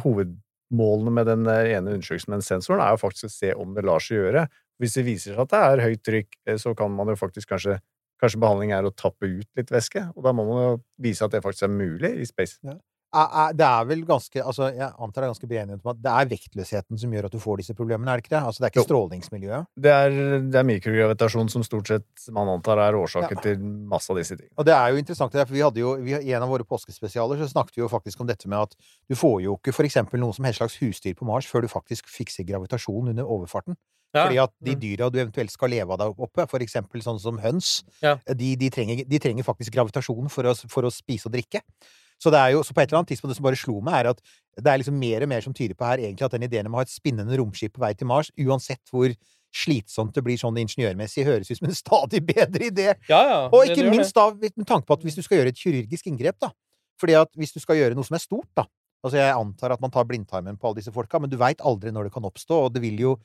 hovedmålene med den ene undersøkelsen med den sensoren er jo faktisk å se om det lar seg gjøre. Hvis det viser seg at det er høyt trykk, eh, så kan man jo faktisk kanskje Kanskje behandling er å tappe ut litt væske, og da må man jo vise at det faktisk er mulig i space. Er- Det er vel ganske altså Jeg antar det er ganske bred enighet om at det er vektløsheten som gjør at du får disse problemene, er det ikke det? Altså det er ikke strålingsmiljøet? Det er, det er mikrogravitasjon som stort sett man antar er årsaken Ja. til masse av disse tingene. Og det er jo interessant, for vi hadde jo, vi, I en av våre påskespesialer så snakket vi jo faktisk om dette med at du får jo ikke for eksempel noe som helst slags husdyr på Mars før du faktisk fikser gravitasjon under overfarten. Ja. Fordi at de Mm. dyra du eventuelt skal leve av der oppe, for eksempel sånn som høns, Ja. de, de, trenger, de trenger faktisk gravitasjon for å, for å spise og drikke. Så det er jo, så på et eller annet tidspunkt det som bare slo meg, er at det er liksom mer og mer som tyder på her egentlig at den ideen om å ha et spinnende romskip på vei til Mars, uansett hvor slitsomt det blir sånn ingeniørmessig, høres ut som en stadig bedre idé. Ja, ja. Og ikke minst da med tanke på at hvis du skal gjøre et kirurgisk inngrep, da. Fordi at hvis du skal gjøre noe som er stort, da Altså jeg antar at man tar blindtarmen på alle disse folka, men du veit aldri når det kan oppstå, og det vil jo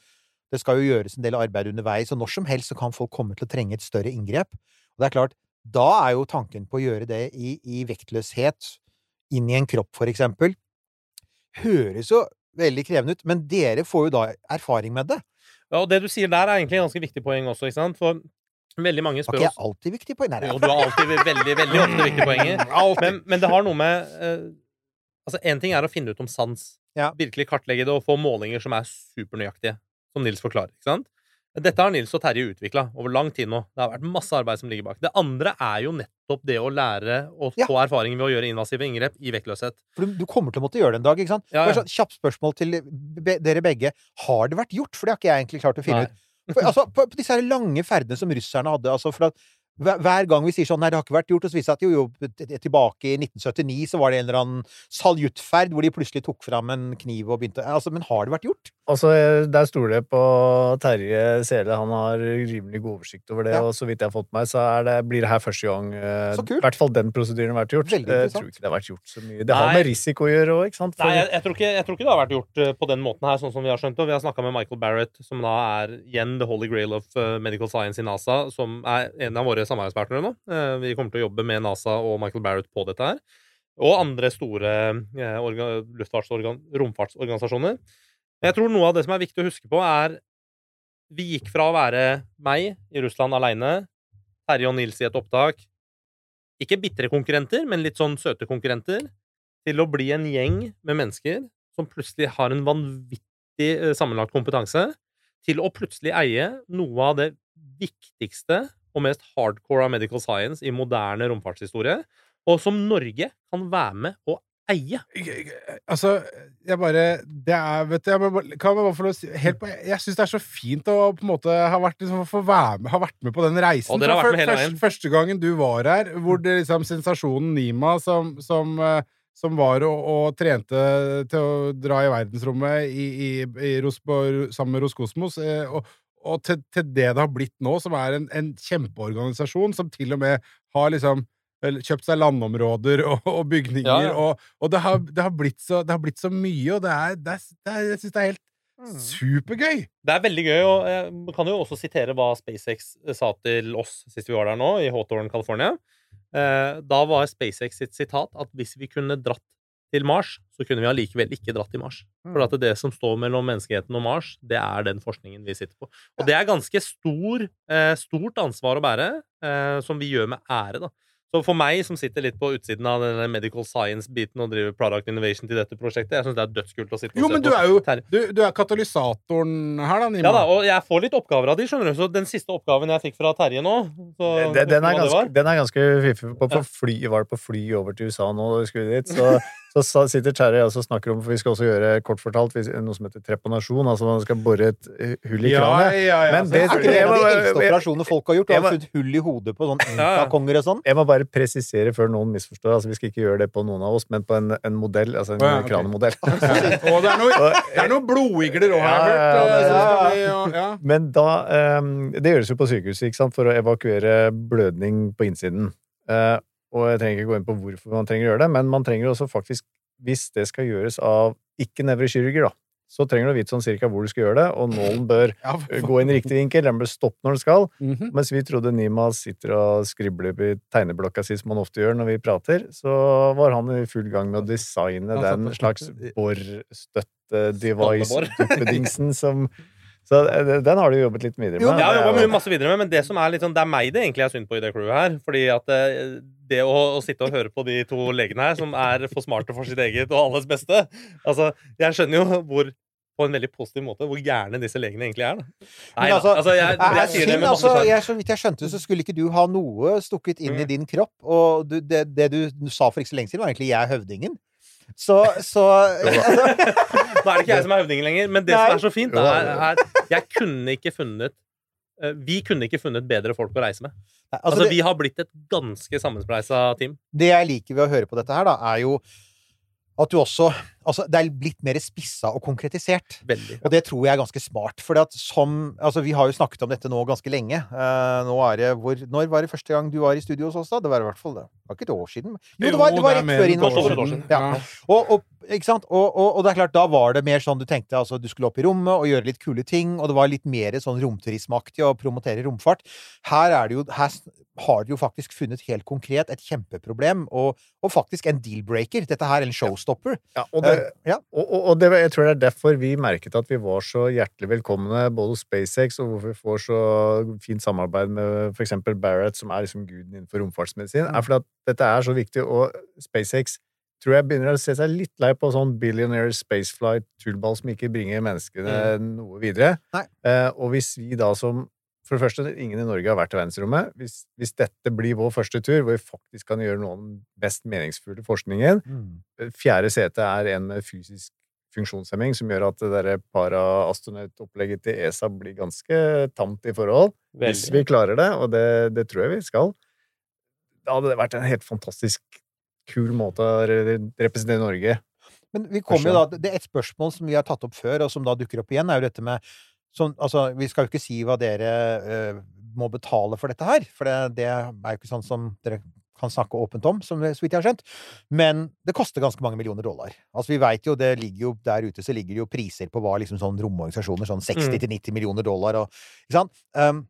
Det skal jo gjøres en del arbeid underveis, og når som helst så kan folk komme til å trenge et større inngrep. Og det er klart, da er jo tanken på å gjøre det i, i vektløshet, inn i en kropp, for eksempel, høres jo veldig krevende ut, men dere får jo da erfaring med det. Ja, og det du sier der, er egentlig et ganske viktig poeng også, ikke sant? For veldig mange Har spør ikke jeg oss alltid viktig poeng? Nei, Jo, du har alltid veldig, veldig ofte viktige *laughs* poenger. Men, men det har noe med eh, Altså, én ting er å finne ut om sans. Ja. Virkelig kartlegge det og få målinger som er supernøyaktige. Som Nils forklarer. ikke sant? Dette har Nils og Terje utvikla over lang tid nå. Det har vært masse arbeid som ligger bak. Det andre er jo nettopp det å lære å Ja. få erfaring ved å gjøre invasive inngrep i vektløshet. For du, du kommer til å måtte gjøre det en dag, ikke sant? Ja, ja. sånn Kjapt spørsmål til be, dere begge. Har det vært gjort? For det har ikke jeg egentlig klart å finne Nei. ut. For, altså, på, på disse her lange ferdene som russerne hadde altså for at hver, hver gang vi sier sånn Nei, det har ikke vært gjort, og så viser det seg at jo, jo, tilbake i 1979 så var det en eller annen saljuttferd hvor de plutselig tok fram en kniv og begynte Altså, men har det vært gjort? Altså, der stoler jeg på Terje Sele. Han har rimelig god oversikt over det, Ja. og så vidt jeg har fått meg, så er det, blir det her første gang eh, Så. I hvert fall den prosedyren har vært gjort. Jeg tror ikke det har vært gjort så mye. Det har Nei. med risiko å gjøre òg, ikke sant? For- Nei, jeg, jeg, tror ikke, jeg tror ikke det har vært gjort eh, på den måten her, sånn som vi har skjønt det. Vi har snakka med Michael Barrett, som da er igjen the holy grail of eh, medical science i NASA, som er en av våre samarbeidspartnere nå. Eh, vi kommer til å jobbe med NASA og Michael Barrett på dette her. Og andre store eh, romfartsorganisasjoner. Jeg tror noe av det som er viktig å huske på, er Vi gikk fra å være meg i Russland aleine, Terje og Nils i et opptak, ikke bitre konkurrenter, men litt sånn søte konkurrenter, til å bli en gjeng med mennesker som plutselig har en vanvittig eh, sammenlagt kompetanse, til å plutselig eie noe av det viktigste og mest hardcore av medical science i moderne romfartshistorie, og som Norge kan være med og eie. Altså, jeg bare Det er Vet du, jeg bare, kan jeg bare få si helt på, Jeg syns det er så fint å på en måte ha vært, liksom, få være med, ha vært med på den reisen. Og dere har vært med hele veien. Første gangen du var her, hvor det liksom sensasjonen Nima som, som, eh, som var og, og trente til å dra i verdensrommet i, i, i Ros, på, sammen med Roskosmos, eh, og, og til, til det det har blitt nå, som er en, en kjempeorganisasjon som til og med har liksom kjøpt seg landområder og, og bygninger, Ja, ja. og, og det, har, det, har så, det har blitt så mye, og det er, det er, Jeg syns det er helt supergøy! Det er veldig gøy, og jeg kan jo også sitere hva SpaceX sa til oss sist vi var der nå, i Hawthorne, California. Eh, Da var SpaceX sitt sitat at hvis vi kunne dratt til Mars, så kunne vi allikevel ikke dratt til Mars. For at det som står mellom menneskeheten og Mars, det er den forskningen vi sitter på. Og det er ganske stor, eh, stort ansvar å bære, eh, som vi gjør med ære, da. Så for meg, som sitter litt på utsiden av denne medical science-biten og driver product innovation til dette prosjektet, jeg syns det er dødskult å sitte og Jo, se men på. du er jo du, du er katalysatoren her, da, Nima. Ja da, og jeg får litt oppgaver av de, skjønner du. Så den siste oppgaven jeg fikk fra Terje nå så, Den, den, er ganske, den er ganske fiffig. På, på fly, var det på fly over til USA nå da vi skulle dit, så, så sitter Terje og snakker om For vi skal også gjøre, kort fortalt, noe som heter trepanasjon. Altså man skal bore et hull i kranet. ja, ja, ja. Men det- Er ikke det en av de eldste operasjonene folk har gjort? Du har funnet hull i hodet på sånn ja. og sånn? Jeg må bare presisere før noen misforstår. Altså, vi skal ikke gjøre det på noen av oss, men på en, en modell. Altså en ja, okay. kranemodell. *laughs* Og det er noe, det er noe blodigler òg, Ja, ja. Men da um, Det gjøres jo på sykehuset ikke sant? for å evakuere blødning på innsiden. Uh, og jeg trenger ikke gå inn på hvorfor man trenger å gjøre det, men man trenger også faktisk, hvis det skal gjøres av ikke-nevrokirurger, da, så trenger du å vite sånn cirka hvor du skal gjøre det, og nålen bør *laughs* Ja, gå i riktig vinkel, den bør stoppe når den skal. Mhm. Mens vi trodde Nima sitter og skribler på tegneblokka si, som han ofte gjør når vi prater, så var han i full gang med å designe den slags borstøtte-device-duppedingsen som *laughs* Så eh, den har du jobbet litt videre med. Jo, Jeg har Det jobba jo- mye masse videre med, men det som er litt sånn, det er meg det egentlig er synd på i det crewet her. Fordi at eh, det å, å sitte og høre på de to legene her, som er for smarte for sitt eget og alles beste Altså, jeg skjønner jo hvor på en veldig positiv måte hvor gærne disse legene egentlig er. Da. Nei, da. altså, altså, jeg, jeg synd, altså, jeg, så vidt jeg skjønte, så skulle ikke du ha noe stukket inn i Mm. din kropp. Og du, det, det du sa for ikke så lenge siden, var egentlig 'jeg er høvdingen'. Så, så *laughs* Nå er det ikke jeg som er høvdingen lenger, men det Nei. som er så fint, da, er, er Jeg kunne ikke funnet eh, Vi kunne ikke funnet bedre folk å reise med. altså, Altså, Vi har blitt et ganske sammenspleisa team. det jeg liker ved å høre på dette her, da, er jo at du også Altså, det er blitt mer spissa og konkretisert. Veldig. Og det tror jeg er ganske smart. For at som Altså, vi har jo snakket om dette nå ganske lenge. Uh, nå er det hvor Når var det første gang du var i studio hos oss, da? Det var i hvert fall det. Det var ikke et år siden. Jo, det var, det var rett før siden. Ja. Og, og. Og, og, og det er klart, da var det mer sånn du tenkte altså du skulle opp i rommet og gjøre litt kule ting, og det var litt mer sånn romturismeaktig å promotere romfart. Her er det jo Her har de jo faktisk funnet helt konkret et kjempeproblem, og, og faktisk en deal-breaker. Dette her er en showstopper. Ja, og det, ja. og, og, og det, jeg tror det er derfor vi merket at vi var så hjertelig velkomne, både hos SpaceX, og hvorfor vi får så fint samarbeid med eksempel Barrett, som er liksom guden innenfor romfartsmedisin, er fordi at dette er så viktig, og SpaceX tror jeg begynner å se seg litt lei på sånn billionaire spaceflight tullball som ikke bringer menneskene noe videre. Eh, og hvis vi da som for det første, ingen i Norge har vært i verdensrommet. Hvis, hvis dette blir vår første tur, hvor vi faktisk kan gjøre noe av den best meningsfulle forskningen, Mm. Fjerde sete er en med fysisk funksjonshemming som gjør at det der para-astronautopplegget til ESA blir ganske tamt i forhold. Hvis vi klarer det, og det, det tror jeg vi skal. Da hadde det vært en helt fantastisk kul måte å representere Norge. Men vi kommer jo da, det er et spørsmål som vi har tatt opp før, og som da dukker opp igjen, er jo dette med sånn, altså, Vi skal jo ikke si hva dere uh, må betale for dette her, for det, det er jo ikke sånn som dere kan snakke åpent om, som, så vidt jeg har skjønt. Men det koster ganske mange millioner dollar. Altså, vi vet jo, det ligger jo der ute så ligger det jo priser på hva liksom sånn romorganisasjoner, sånn 60-90 millioner dollar og Ikke sant? Um,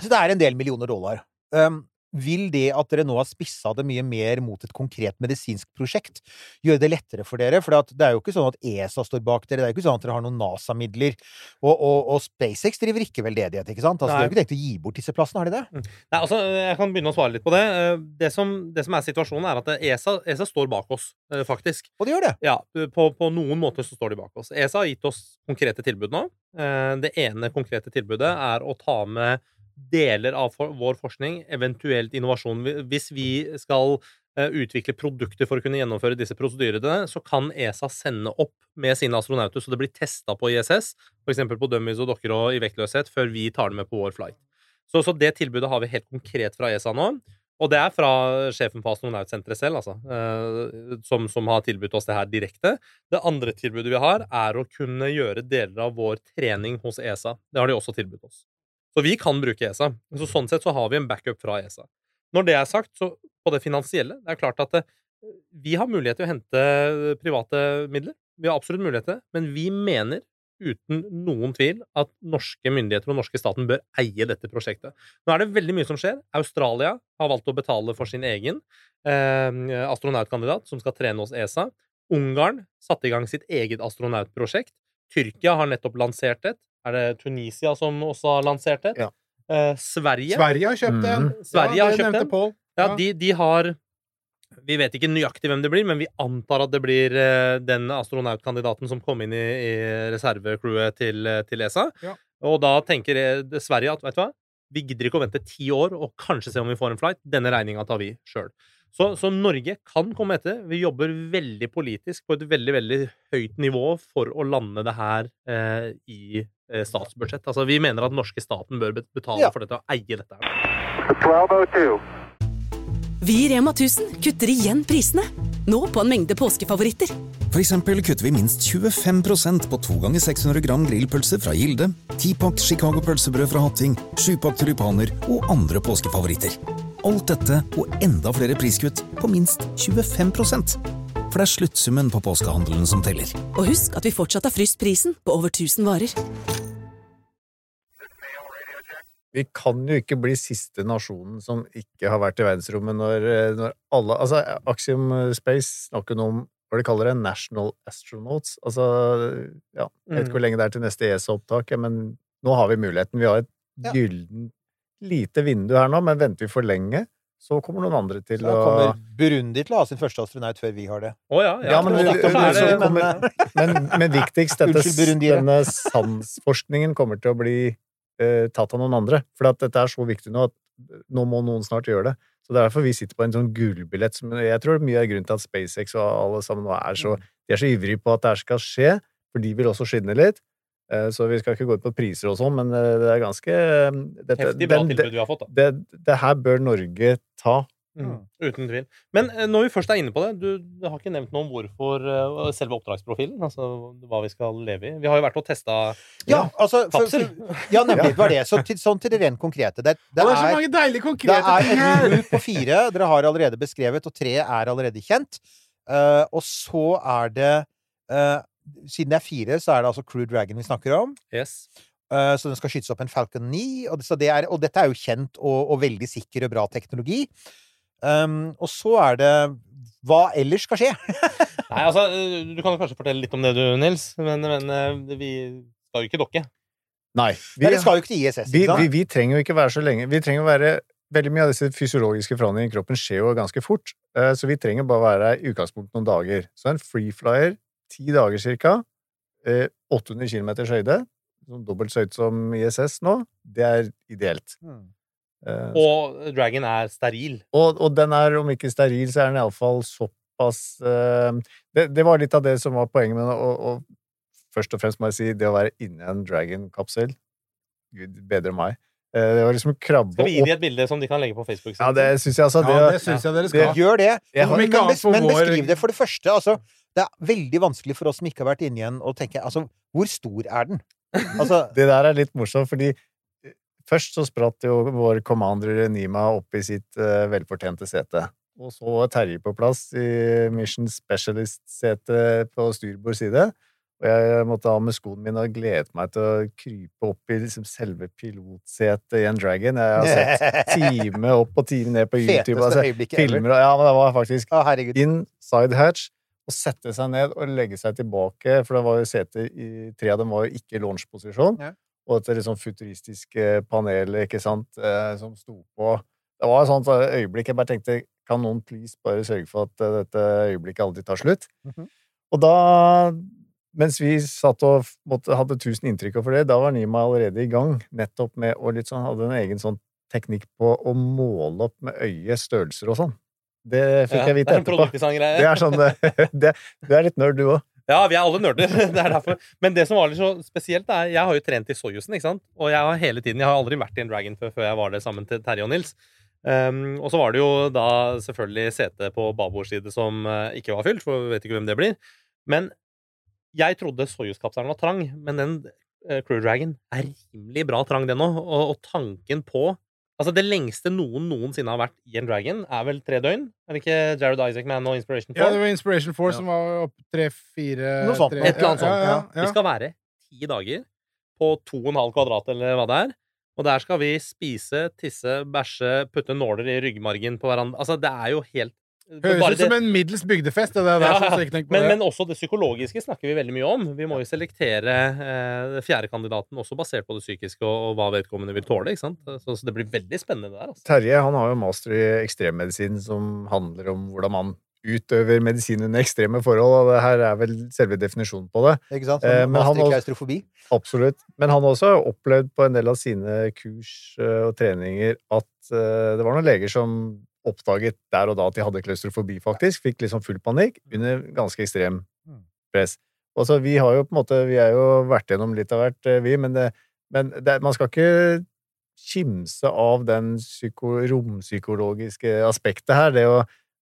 så det er en del millioner dollar. Um, vil det at dere nå har spissa det mye mer mot et konkret medisinsk prosjekt, gjøre det lettere for dere? For det er jo ikke sånn at ESA står bak dere, det er jo ikke sånn at dere har noen NASA-midler. Og, og, og SpaceX driver ikke veldedighet, ikke sant? Altså, de har jo ikke tenkt å gi bort disse plassene, har de det? Nei, altså, Jeg kan begynne å svare litt på det. Eh, Det som, det som er situasjonen, er at ESA, ESA står bak oss, eh, faktisk. Og de gjør det? Ja, på, på noen måter så står de bak oss. ESA har gitt oss konkrete tilbud nå. Eh, Det ene konkrete tilbudet er å ta med deler av for, vår forskning, eventuelt innovasjon. Hvis vi skal uh, utvikle produkter for å kunne gjennomføre disse prosedyrene, så kan ESA sende opp med sine astronauter, så det blir testa på ISS, f.eks. på dummies og dokker og i vektløshet, før vi tar det med på vår flight. Så, så det tilbudet har vi helt konkret fra ESA nå. Og det er fra sjefen på astronautsenteret selv, altså, eh, som, som har tilbudt oss det her direkte. Det andre tilbudet vi har, er å kunne gjøre deler av vår trening hos ESA. Det har de også tilbudt oss. Så vi kan bruke ESA. Så sånn sett så har vi en backup fra ESA. Når det er sagt, så på det finansielle Det er klart at det, vi har mulighet til å hente private midler. Vi har absolutt mulighet til det, men vi mener uten noen tvil at norske myndigheter og norske staten bør eie dette prosjektet. Nå er det veldig mye som skjer. Australia har valgt å betale for sin egen eh, astronautkandidat, som skal trene hos ESA. Ungarn satte i gang sitt eget astronautprosjekt. Tyrkia har nettopp lansert et. Er det Tunisia som også har lansert et? Ja. Eh, Sverige Sverige har kjøpt en. Mm. Sverige ja, har kjøpt en. Paul. Ja, Ja. de, de har Vi vet ikke nøyaktig hvem det blir, men vi antar at det blir eh, den astronautkandidaten som kom inn i, i reservecrewet til, eh, til ESA. Ja. Og da tenker eh, Sverige at vet du hva, vi gidder ikke å vente ti år og kanskje se om vi får en flight. Denne regninga tar vi sjøl. Så, så Norge kan komme etter. Vi jobber veldig politisk på et veldig veldig høyt nivå for å lande det her eh, i eh, statsbudsjett. Altså, vi mener at den norske staten bør betale Ja. for dette og eie dette. her. 1202. Vi i Rema 1000 kutter igjen prisene. Nå på en mengde påskefavoritter. For eksempel kutter vi minst 25% på 2 ganger 600 gram grillpølse fra Gilde, 10-pakk Chicago pølsebrød fra Hatting, 7-pakk tulipaner og andre påskefavoritter. Alt dette og enda flere priskutt på minst 25% For det er sluttsummen på påskehandelen som teller. Og husk at vi fortsatt har fryst prisen på over 1000 varer. Vi kan jo ikke bli siste nasjonen som ikke har vært i verdensrommet når, eh, når alle Altså, Axiom Space snakker nå om hva de kaller det, National Astronauts. Altså, ja, jeg vet ikke hvor lenge det er til neste ESA-opptak, men nå har vi muligheten. Vi har et Ja. Lite vindu her nå, men venter vi for lenge, så kommer noen andre til Så da kommer Burundi til å ha sin første astronaut før vi har det. Å ja, ja. Ja, men, så det, så kommer, men, men viktigst, dette, Unnskyld, denne sansforskningen kommer til å bli eh, tatt av noen andre. For at dette er så viktig nå at nå må noen snart gjøre det. Så det er derfor vi sitter på en sånn gullbillett som jeg tror mye er grunnen til at SpaceX og alle sammen nå er så, de er så ivrige på at det her skal skje, for de vil også skinne litt. Eh, Så vi skal ikke gå ut på priser og sånn, men eh, det er ganske eh, dette, heftig bra den- tilbud vi har fått, da. det, det her bør Norge ta. Mm. Uten tvil. Men når vi først er inne på det, du, du har ikke nevnt noe om hvorfor uh, selve oppdragsprofilen, altså hva vi skal leve i. Vi har jo vært og testa Ja, altså Kapsel. Ja, nemlig. Det var det. Så til, sånn til det rent konkrete. Det, det, Det er så er, mange deilige det konkrete er ting her! en rule på fire dere har allerede beskrevet, og tre er allerede kjent. Uh, og så er det eh, Siden det er fire, så er det altså Crew Dragon vi snakker om. Yes. Eh, så den skal skytes opp en Falcon 9. Og, det, så det er, og dette er jo kjent og, og veldig sikker og bra teknologi. Um, og så er det hva ellers skal skje. *laughs* Nei, altså, du kan jo kanskje fortelle litt om det, du, Nils, men, men eh, vi skal jo ikke dokke. Nei. Vi, Dere skal jo ikke til ISS. vi, ikke vi, vi trenger jo ikke være så lenge. Vi trenger å være Veldig mye av disse fysiologiske forandringene i kroppen skjer jo ganske fort, eh, så vi trenger bare være i utgangspunktet noen dager. Så en freeflyer, ti dager cirka, eh, 800 km høyde, sånn dobbelt så høyt som ISS nå, det er ideelt. Mm. Uh, Og Dragon er steril. og, og den er, om ikke steril, så er den iallfall såpass uh, det, det var litt av det som var poenget med det. først og fremst må jeg si det å være inni en Dragon-kapsel Gud bedre meg. Eh, Det var liksom krabbe Skal vi gi dem et bilde som de kan legge på Facebook? Ja, det syns jeg altså. Det, Ja, det syns jeg dere skal. Gjør det. Men, men, men beskriv det. For det første, altså Det er veldig vanskelig for oss som ikke har vært inni en, å tenke Altså, hvor stor er den? Altså *laughs* det der er litt morsomt, fordi eh, først så spratt jo vår commander Nima opp i sitt uh, velfortjente sete. Og så var Terje på plass i Mission Specialist-setet på styrbord side. Og jeg måtte ha med skoene mine og gledet meg til å krype opp i liksom selve pilotsetet i en Dragon. Jeg har sett *laughs* time opp og time ned på YouTube. Feteste Altså, øyeblikket filmer og Ja, men det var faktisk Å, inside hatch og sette seg ned og legge seg tilbake, for det var jo seter i Tre av dem var jo ikke launch-posisjon. Ja. Og dette sånn futuristiske panelet, ikke sant, eh, som sto på Det var et sånt øyeblikk jeg bare tenkte Kan noen please bare sørge for at eh, dette øyeblikket aldri tar slutt? Mhm. Og da mens vi satt og måtte, hadde tusen inntrykk for det, da var Nima allerede i gang, nettopp med å litt sånn, hadde en egen sånn teknikk på å måle opp med øye størrelser og sånn. Det fikk Ja, jeg vite er etterpå. Det er sånn det, *laughs* det, Du er litt nerd, du òg. Ja, vi er alle nerder. *laughs* Det er derfor. Men det som var litt så spesielt, er Jeg har jo trent i Soyuzen, ikke sant? Og jeg har hele tiden Jeg har aldri vært i en Dragon før, før jeg var det sammen til Terje og Nils. Um, og så var det jo da selvfølgelig setet på babord side som eh, ikke var fylt, for vi vet ikke hvem det blir. Men jeg trodde Soyuz-kapselen var trang, men den eh, Crew Dragon er rimelig bra trang, den òg. Og, og tanken på Altså, det lengste noen noensinne har vært i en Dragon, er vel tre døgn? Er det ikke Jared Isaacman og Inspiration 4? Ja, det var Inspiration 4 Ja. som var opp tre-fire Noe sånt, tre- Et eller annet sånt. Ja, ja, ja. Vi skal være ti dager på to og en halv kvadrat, eller hva det er. Og der skal vi spise, tisse, bæsje, putte nåler i ryggmargen på hverandre. Altså, det er jo helt Høres bare ut som det- en middels bygdefest, det der. Ja, så ikke på men, det. men også det psykologiske snakker vi veldig mye om. Vi må jo selektere eh, fjerdekandidaten også basert på det psykiske og, og hva vedkommende vil tåle. ikke sant? Så, så det blir veldig spennende der. altså. Terje han har jo master i ekstremmedisin, som handler om hvordan man utøver medisin under ekstreme forhold, og det her er vel selve definisjonen på det. Ikke sant? Eh, Sånn men han også- Absolutt. Men han har også opplevd på en del av sine kurs eh, og treninger at eh, det var noen leger som oppdaget der og da at de hadde klaustrofobi, faktisk. Fikk liksom full panikk under ganske ekstrem Mm. press. Altså, vi har jo på en måte Vi er jo vært gjennom litt av hvert, eh, vi, men, det, men det, man skal ikke kimse av den psyko, rompsykologiske aspektet her. Det å,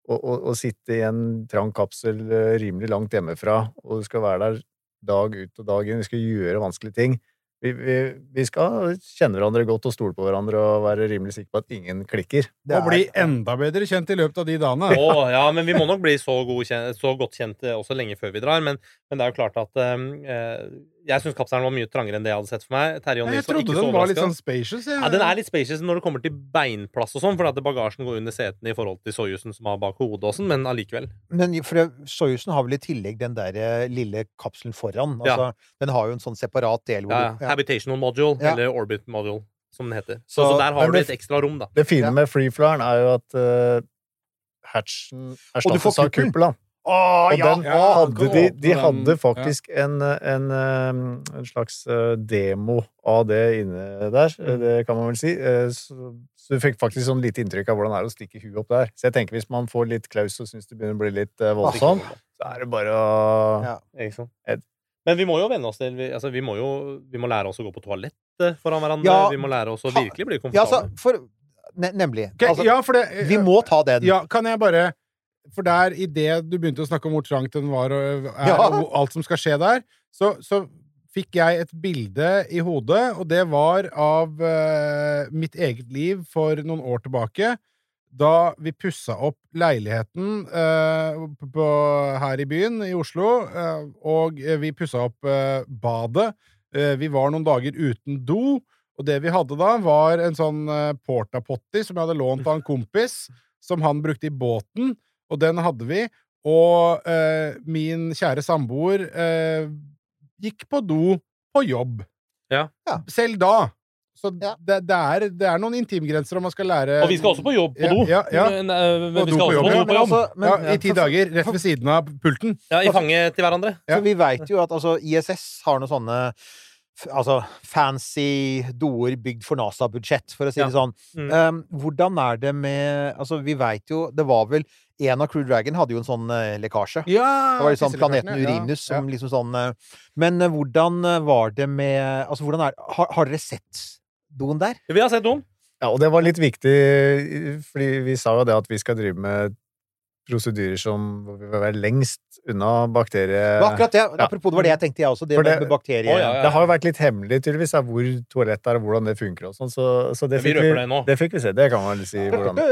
å, å, å sitte i en trang kapsel eh, rimelig langt hjemmefra, og du skal være der dag ut og dag inn. du skal gjøre vanskelige ting. Vi, vi, vi skal kjenne hverandre godt og stole på hverandre og være rimelig sikre på at ingen klikker. Det Og bli er- enda bedre kjent i løpet av de dagene. Å, ja, men vi må nok bli så, god kjent, så godt kjent eh, også lenge før vi drar. Men, men det er jo klart at eh, Jeg syns kapselen var mye trangere enn det jeg hadde sett for meg. Terje og Jeg Nils var trodde ikke så den var litt sånn spacious. jeg. Ja, den er litt spacious når det kommer til beinplass og sånn, for at bagasjen går under setene i forhold til Soyuzen som har bak hodet og sånn, men allikevel. Men for Soyuzen har vel i tillegg den der eh, lille kapselen foran. Ja. Altså, Den har jo en sånn separat del hvor Ja, du ja. Habitational module, Ja. eller orbit module, som den heter. Så, Så- så der har du et ekstra rom, da. Det fine Ja. med freeflyeren er jo at uh, hatchen Og du får erstattes av kuppelen. Å, Og ja! den Ja, hadde de, de hadde hadde ja. faktisk en, en, en slags uh, demo av det inne der, Mm. det kan man vel si. Uh, Så, så du fikk faktisk sånn lite inntrykk av hvordan det er å stikke huet opp der. Så jeg tenker hvis man får litt klaus og syns det begynner å bli litt uh, voldsomt, så er det bare å. Men vi må jo venne oss til vi, altså, vi, må jo, vi må lære oss å gå på toalettet foran hverandre. Vi må lære oss å virkelig bli Ja, altså, for ne Nemlig. Ok, Altså, det, vi må ta den. Ja, kan jeg bare For der, i det du begynte å snakke om hvor trangt den var, og, er, Ja. og alt som skal skje der, så, så fikk jeg et bilde i hodet, og det var av uh, mitt eget liv for noen år tilbake. Da vi pussa opp leiligheten uh, på, på, her i byen, i Oslo, uh, og vi pussa opp eh, badet. Eh, vi var noen dager uten do, og det vi hadde da, var en sånn porta-potty som jeg hadde lånt av en kompis, som han brukte i båten, og den hadde vi. Og eh, min kjære samboer eh, gikk på do på jobb. Ja. Ja. Selv da. Så Ja. det, det, er, det er noen intimgrenser om man skal lære Og vi skal også på jobb på do. ja, ja. Men, eh, men vi skal på også jobb, på jobb. altså, men- ja, I ti dager, rett ved siden av pulten. Ja, I fanget til hverandre. Ja. For vi veit jo at altså, ISS har noen sånne Altså fancy doer bygd for NASA-budsjett, for å si Ja. det sånn. Mm. Um, hvordan er det med Altså, vi veit jo Det var vel En av Crew Dragon hadde jo en sånn uh, lekkasje. Ja! Det var liksom planeten planeten ja, Urinus som ja. liksom sånn uh, Men uh, hvordan var det med Altså, hvordan er Har, har dere sett doen der? Vi har sett doen. Ja, og det var litt viktig, fordi vi sa jo det at vi skal drive med prosedyrer som vil være lengst unna bakterie... Det var akkurat det. Ja. Apropos, det var det jeg tenkte, jeg også. Det med, det- med bakterier. Å, ja, ja. Det har jo vært litt hemmelig, tydeligvis, hvor toalettet er, og hvordan det funker og sånn, så, så det, Vi fikk røper det det fikk vi se. Det kan man vel si hvordan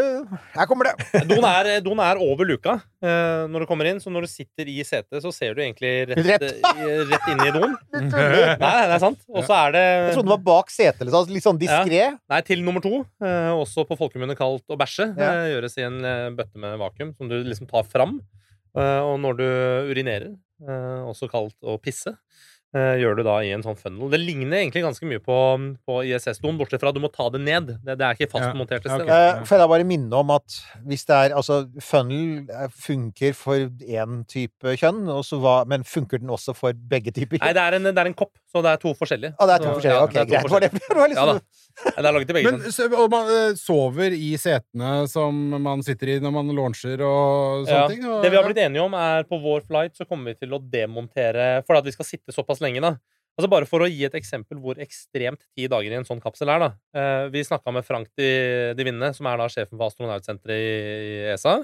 Her kommer det! *laughs* Doen er, don er over luka eh, når du kommer inn, så når du sitter i setet, så ser du egentlig rett, Rett. eh, rett inn i doen. *laughs* Nei, det er sant. Og så er det Jeg trodde det var bak setet, eller sånn, litt sånn diskré. Nei, til nummer to, eh, også på folkemunne kalt å bæsje, Ja. eh, gjøres i en eh, bøtte med vakuum som du liksom tar fram. Eh, og når du urinerer, eh, også kalt å pisse, eh, gjør du da i en sånn funnel. Det ligner egentlig ganske mye på, på ISS-doen, bortsett fra at du må ta det ned. Det, det er ikke fastmontert et Ja, sted. ok. da. Eh, får jeg da bare minne om at hvis det er Altså, funnel funker for én type kjønn, og hva, men funker den også for begge typer Nei, kjønn? det er, en, det er en kopp, så det er to forskjellige. Ah, det er to Så, forskjellige. ja, Ok, er greit. Var det, *laughs* det var Ja liksom da. Det er laget til begge Men så, og man eh, sover i setene som man sitter i når man launcher og sånne Ja. ting? Og, Det vi har blitt enige om, er på vår flight så kommer vi til å demontere For at vi skal sitte såpass lenge, da. Altså Bare for å gi et eksempel hvor ekstremt ti dager i en sånn kapsel er. da. Eh, vi snakka med Frank de, de Vinne, som er da sjefen for astronautsenteret i, i ESA.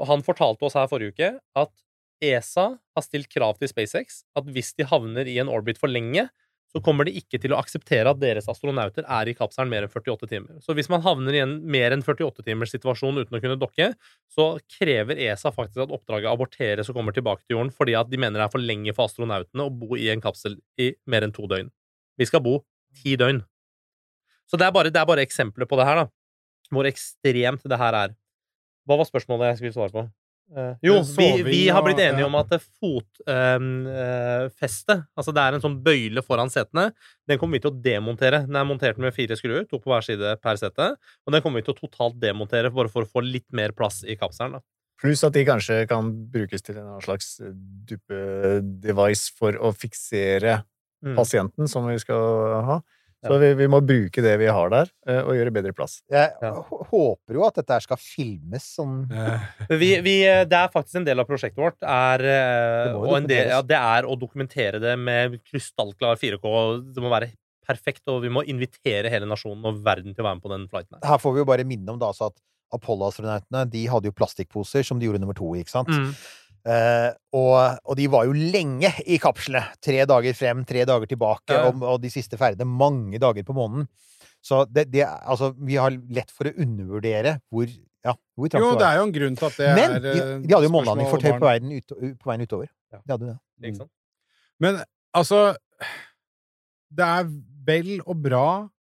Og han fortalte oss her forrige uke at ESA har stilt krav til SpaceX at hvis de havner i en orbit for lenge, så kommer de ikke til å akseptere at deres astronauter er i kapselen mer enn 48 timer. Så hvis man havner i en mer enn 48 timers situasjon uten å kunne dokke, så krever ESA faktisk at oppdraget aborteres og kommer tilbake til jorden, fordi at de mener det er for lenge for astronautene å bo i en kapsel i mer enn to døgn. Vi skal bo ti døgn. Så det er bare, det er bare eksempler på det her, da. Hvor ekstremt det her er. Hva var spørsmålet jeg skulle svare på? Eh, jo, vi, vi har blitt enige om at fotfestet Altså det er en sånn bøyle foran setene. Den kommer vi til å demontere. Den er montert med fire skruer, to på hver side per sete. Og den kommer vi til å totalt demontere bare for å få litt mer plass i kapselen. da. Pluss at de kanskje kan brukes til en slags duppe-device for å fiksere Mm. pasienten som vi skal ha. Så vi, vi må bruke det vi har der, eh, og gjøre bedre plass. Jeg Ja. håper jo at dette her skal filmes sånn Eh, Vi, vi, det er faktisk en del av prosjektet vårt. Er, eh, Det og en del, ja, det er å dokumentere det med krystallklar 4K. Det må være perfekt, og vi må invitere hele nasjonen og verden til å være med på den flighten. her. Her får vi jo bare minne om da altså at Apollo-astronautene de hadde jo plastikkposer som de gjorde nummer to i, ikke sant? Mm. Eh, og, og de var jo lenge i kapslene. Tre dager frem, tre dager tilbake, Ja. og, og de siste ferdene mange dager på måneden. Så det, det Altså, vi har lett for å undervurdere hvor ja, hvor trangt jo, det det er jo en grunn til at det Men er de, eh, de hadde jo månelanding for tøy på verden ut, på veien utover. Ja. De hadde det. Ikke sant? Men altså Det er vel og bra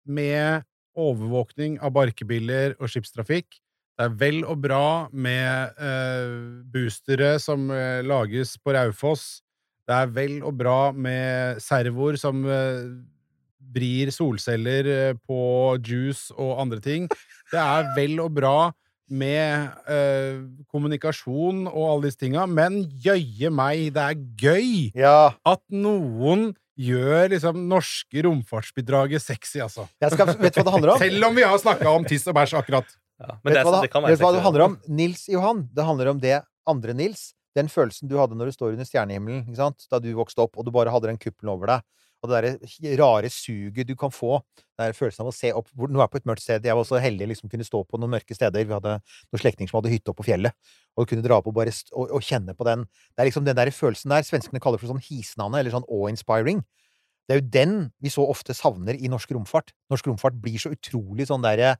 med overvåkning av barkebiller og skipstrafikk. Det er vel og bra med eh, boostere som eh, lages på Raufoss. Det er vel og bra med servoer som eh, vrir solceller eh, på juice og andre ting. Det er vel og bra med eh, kommunikasjon og alle disse tinga, men jøye meg, det er gøy Ja. at noen gjør liksom norske romfartsbidraget sexy, altså. Skal, vet du hva det handler om? *laughs* Selv om vi har snakka om tiss og bæsj akkurat. Ja, vet du hva, det du hva det handler om? Nils Johan. Det handler om det andre Nils. Den følelsen du hadde når du står under stjernehimmelen, da du vokste opp, og du bare hadde den kuppelen over deg. Og det der rare suget du kan få. Den følelsen av å se opp Nå er jeg på et mørkt sted. Jeg var så heldig liksom kunne stå på noen mørke steder. Vi hadde noen slektninger som hadde hytte oppe på fjellet. Og kunne dra opp og bare og, og kjenne på den. Det er liksom den der følelsen der svenskene kaller for sånn hisnande, eller sånn awe-inspiring. Det er jo den vi så ofte savner i norsk romfart. Norsk romfart blir så utrolig sånn derre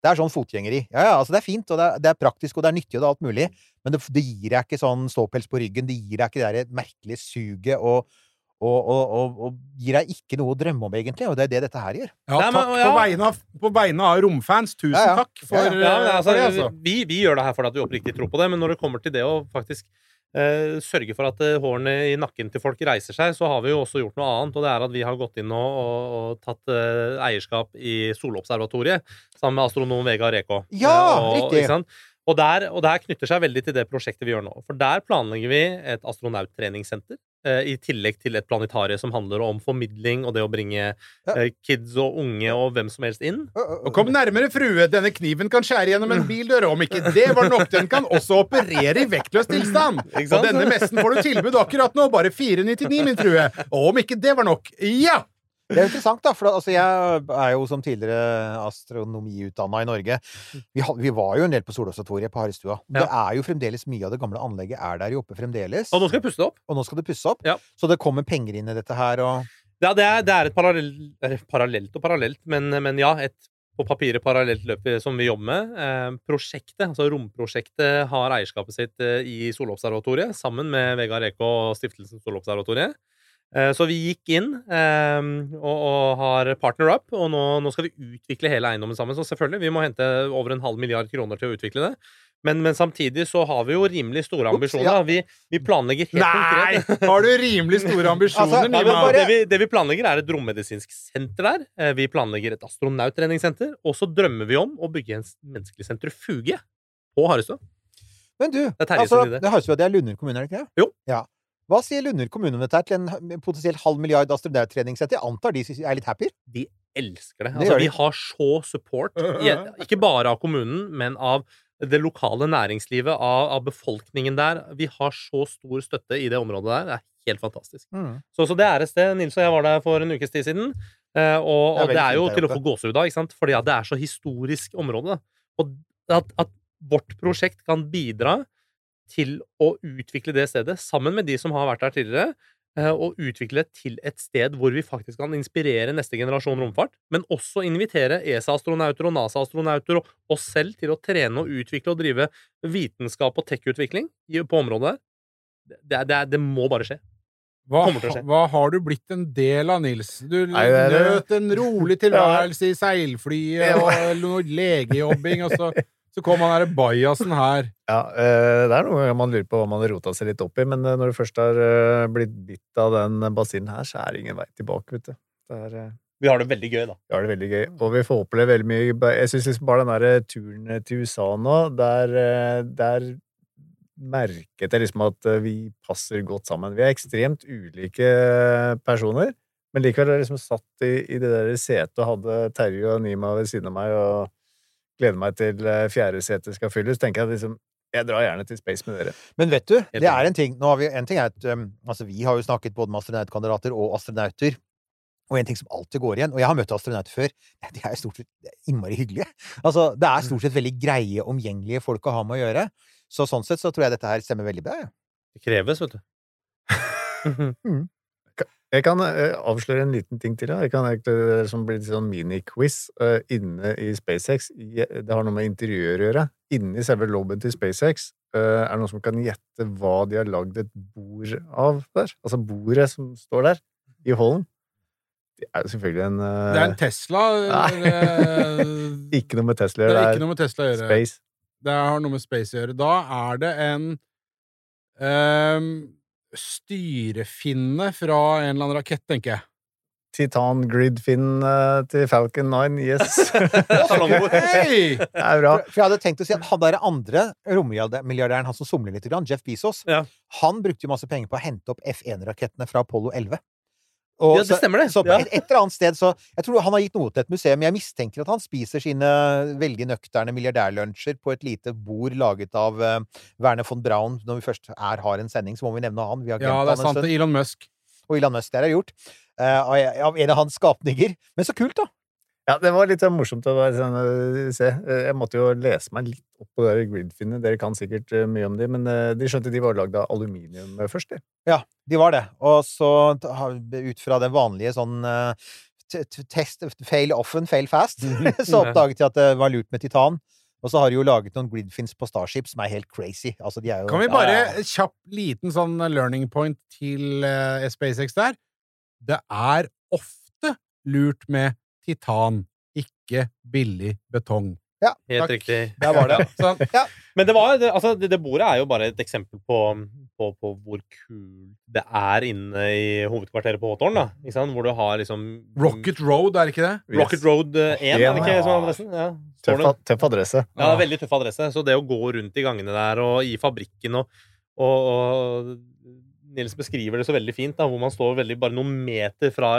det er sånn fotgjengeri. Ja, ja, altså det er fint, og det er, det er praktisk, og det er nyttig, og det er alt mulig, men det, det gir deg ikke sånn ståpels på ryggen. Det gir deg ikke det der merkelige suget, og, og, og, og, og gir deg ikke noe å drømme om, egentlig. Og det er det dette her gjør. Ja, Nei, men- ja. på, vegne av, på vegne av romfans. Tusen Ja, ja. takk for, Ja, Ja, men altså, for det, altså. vi, vi gjør det her fordi at vi oppriktig tror på det, men når det kommer til det å faktisk sørge for at eh, hårene i nakken til folk reiser seg, så har vi jo også gjort noe annet, og det er at vi har gått inn og, og, og tatt eh, eierskap i Solobservatoriet sammen med astronom Vegard Reko. Ja, Eh, og, riktig. Og der, og der knytter seg veldig til det prosjektet vi gjør nå. For der planlegger vi et astronauttreningssenter eh, i tillegg til et planetarie som handler om formidling og det å bringe eh, kids og unge og hvem som helst inn. Og kom nærmere, frue. Denne kniven kan skjære gjennom en bildør. Om ikke det var nok, den kan også operere i vektløs tilstand. *laughs* Og denne messen får du tilbud akkurat nå, bare 499, min frue. Og om ikke det var nok, ja! Det er jo interessant, da, for altså, jeg er jo som tidligere astronomiutdanna i Norge. Vi, vi var jo en del på Solåsatoriet på Harestua. Det er jo fremdeles mye av det gamle anlegget er der jo oppe fremdeles. Og nå skal vi pusse det opp. Og nå skal det pusse opp. Så det kommer penger inn i dette her, og Ja, det er, det er et parallell, parallelt og parallelt, men, men ja, et på papiret parallelt løp som vi jobber med. Eh, prosjektet, altså romprosjektet, har eierskapet sitt eh, i Solobservatoriet, sammen med Vegard Eke og Stiftelsen Solobservatoriet. Eh, så vi gikk inn eh, og, og har partner up, og nå, nå skal vi utvikle hele eiendommen sammen. Så selvfølgelig, vi må hente over en halv milliard kroner til å utvikle det. Men, men samtidig så har vi jo rimelig store ambisjoner. ja. Vi, vi planlegger helt Nei! konkret. *laughs* Har du rimelig store *laughs* ambisjoner, Altså, Nima? Bare... Det, vi, det vi planlegger, er et rommedisinsk senter der. Eh, Vi planlegger et astronauttreningssenter. Og så drømmer vi om å bygge en menneskelig sentrifuge på Harestua. Men du, det er altså, det jo at det er Lunder kommune, er det ikke det? Jo. Ja. Hva sier Lunder kommune om dette til en potensielt halv milliard astronauttreningssett? Jeg antar de er litt happy? De elsker det. Altså, det de. vi har så support, ikke bare av kommunen, men av det lokale næringslivet, av, av befolkningen der. Vi har så stor støtte i det området der. Det er helt fantastisk. Mm. Så, så det er et sted. Nils og jeg var der for en ukes tid siden. eh, og, Det er og det er jo til å få gåsehud av, ikke sant? fordi at det er så historisk område. Og at, at vårt prosjekt kan bidra til å utvikle det stedet, sammen med de som har vært der tidligere, eh, og utvikle det til et sted hvor vi faktisk kan inspirere neste generasjon romfart, men også invitere ESA-astronauter og NASA-astronauter og oss selv til å trene og utvikle og drive vitenskap og tech-utvikling på området der. Det, det, det må bare skje. Hva, skje. hva har du blitt en del av, Nils? Du Nei, nøt en rolig *laughs* tilværelse i seilflyet og legejobbing, og så, så kom han derre bajasen her. Ja, eh, det er noe man lurer på hva man har rota seg litt opp i, men eh, når du først har eh, blitt bitt av den basinen her, så er det ingen vei tilbake, vet du. Det er, Vi har det veldig gøy, da. vi har det veldig gøy, og vi får oppleve veldig mye. Jeg syns liksom bare den der turen til USA nå, der, der merket jeg liksom at vi passer godt sammen. Vi er ekstremt ulike personer, men likevel har jeg liksom satt i, i det der setet og hadde Terje og Nima ved siden av meg og gleder meg til eh, fjerde sete skal fylles. tenker jeg at liksom jeg drar gjerne til space med dere. Men vet du, det er en ting. Nå har vi, en ting er at um, altså vi har jo snakket både med astronautkandidater og astronauter. Og en ting som alltid går igjen, og jeg har møtt astronauter før, *laughs* de er jo stort sett innmari hyggelige. Altså, det er stort sett veldig greie, omgjengelige folk å ha med å gjøre. Så sånn sett så tror jeg dette her stemmer veldig bra. Ja. Det kreves, vet du. Jeg kan eh, avsløre en liten ting til. Jeg kan egentlig, det som blir sånn mini-quiz eh, inne i SpaceX. Det har noe med interiør å gjøre. Inni selve lobbyen til SpaceX eh, er det noen som kan gjette hva de har lagd et bord av der. Altså bordet som står der, i hallen. Det er jo selvfølgelig en uh... Det er en Tesla. Eh, *laughs* Ikke noe med Tesla å Det er ikke noe med Tesla å gjøre. Space. Det har noe med space å gjøre. Da er det en ehm, styrefinne fra en eller annen rakett, tenker jeg. Titan grid-fin eh, til Falcon 9, yes. *laughs* Hei! Det er bra. For, jeg hadde tenkt å si at han der andre rommilliardæren, han som somler litt, Jeff Bezos, han brukte jo masse penger på å hente opp F1-rakettene fra Apollo 11. Og Ja, det stemmer det. Så på Ja. et, et eller annet sted så Jeg tror han har gitt noe til et museum. Jeg mistenker at han spiser sine veldig nøkterne milliardærlunsjer på et lite bord laget av uh, Werner von Braun. Når vi først er, har en sending, så må vi nevne han. Vi har Ja, det er sant. Elon Musk. Og Elon Musk. Det har jeg gjort. Eh, av, av en av hans skapninger. Men så kult, da! Ja, det var litt sånn morsomt å være sånn, øh, se. Eh, Jeg måtte jo lese meg litt opp på det gridfinnet. Dere kan sikkert øh, mye om de, men de skjønte de var lagd av aluminium først, de. Ja, de var det. Og så ut fra den vanlige sånn eh, test fail often, fail fast, *laughs* så oppdaget de at det var lurt med titan. Og så har de jo laget noen gridfins på Starship som er helt crazy. Altså, de er jo Kan vi bare ja, ja. kjapp liten sånn learning point til eh, SpaceX der? Det er ofte lurt med titan, ikke billig betong. Ja, Helt Takk. riktig. Der var det. Sånn. *laughs* Ja. Men det, var, det, altså, det, det bordet er jo bare et eksempel på, på, på hvor kult det er inne i hovedkvarteret på Hawthorne, da. Ikke sant? Hvor du har liksom Rocket Road, er det ikke det? Rocket Road eh, 1, er det ikke Ja. som adressen? Ja. Tøff, tøff adresse. Ja, veldig tøff adresse. Så det å gå rundt i gangene der og i fabrikken og, og, og Nils beskriver det så veldig fint, da, hvor man står veldig bare noen meter fra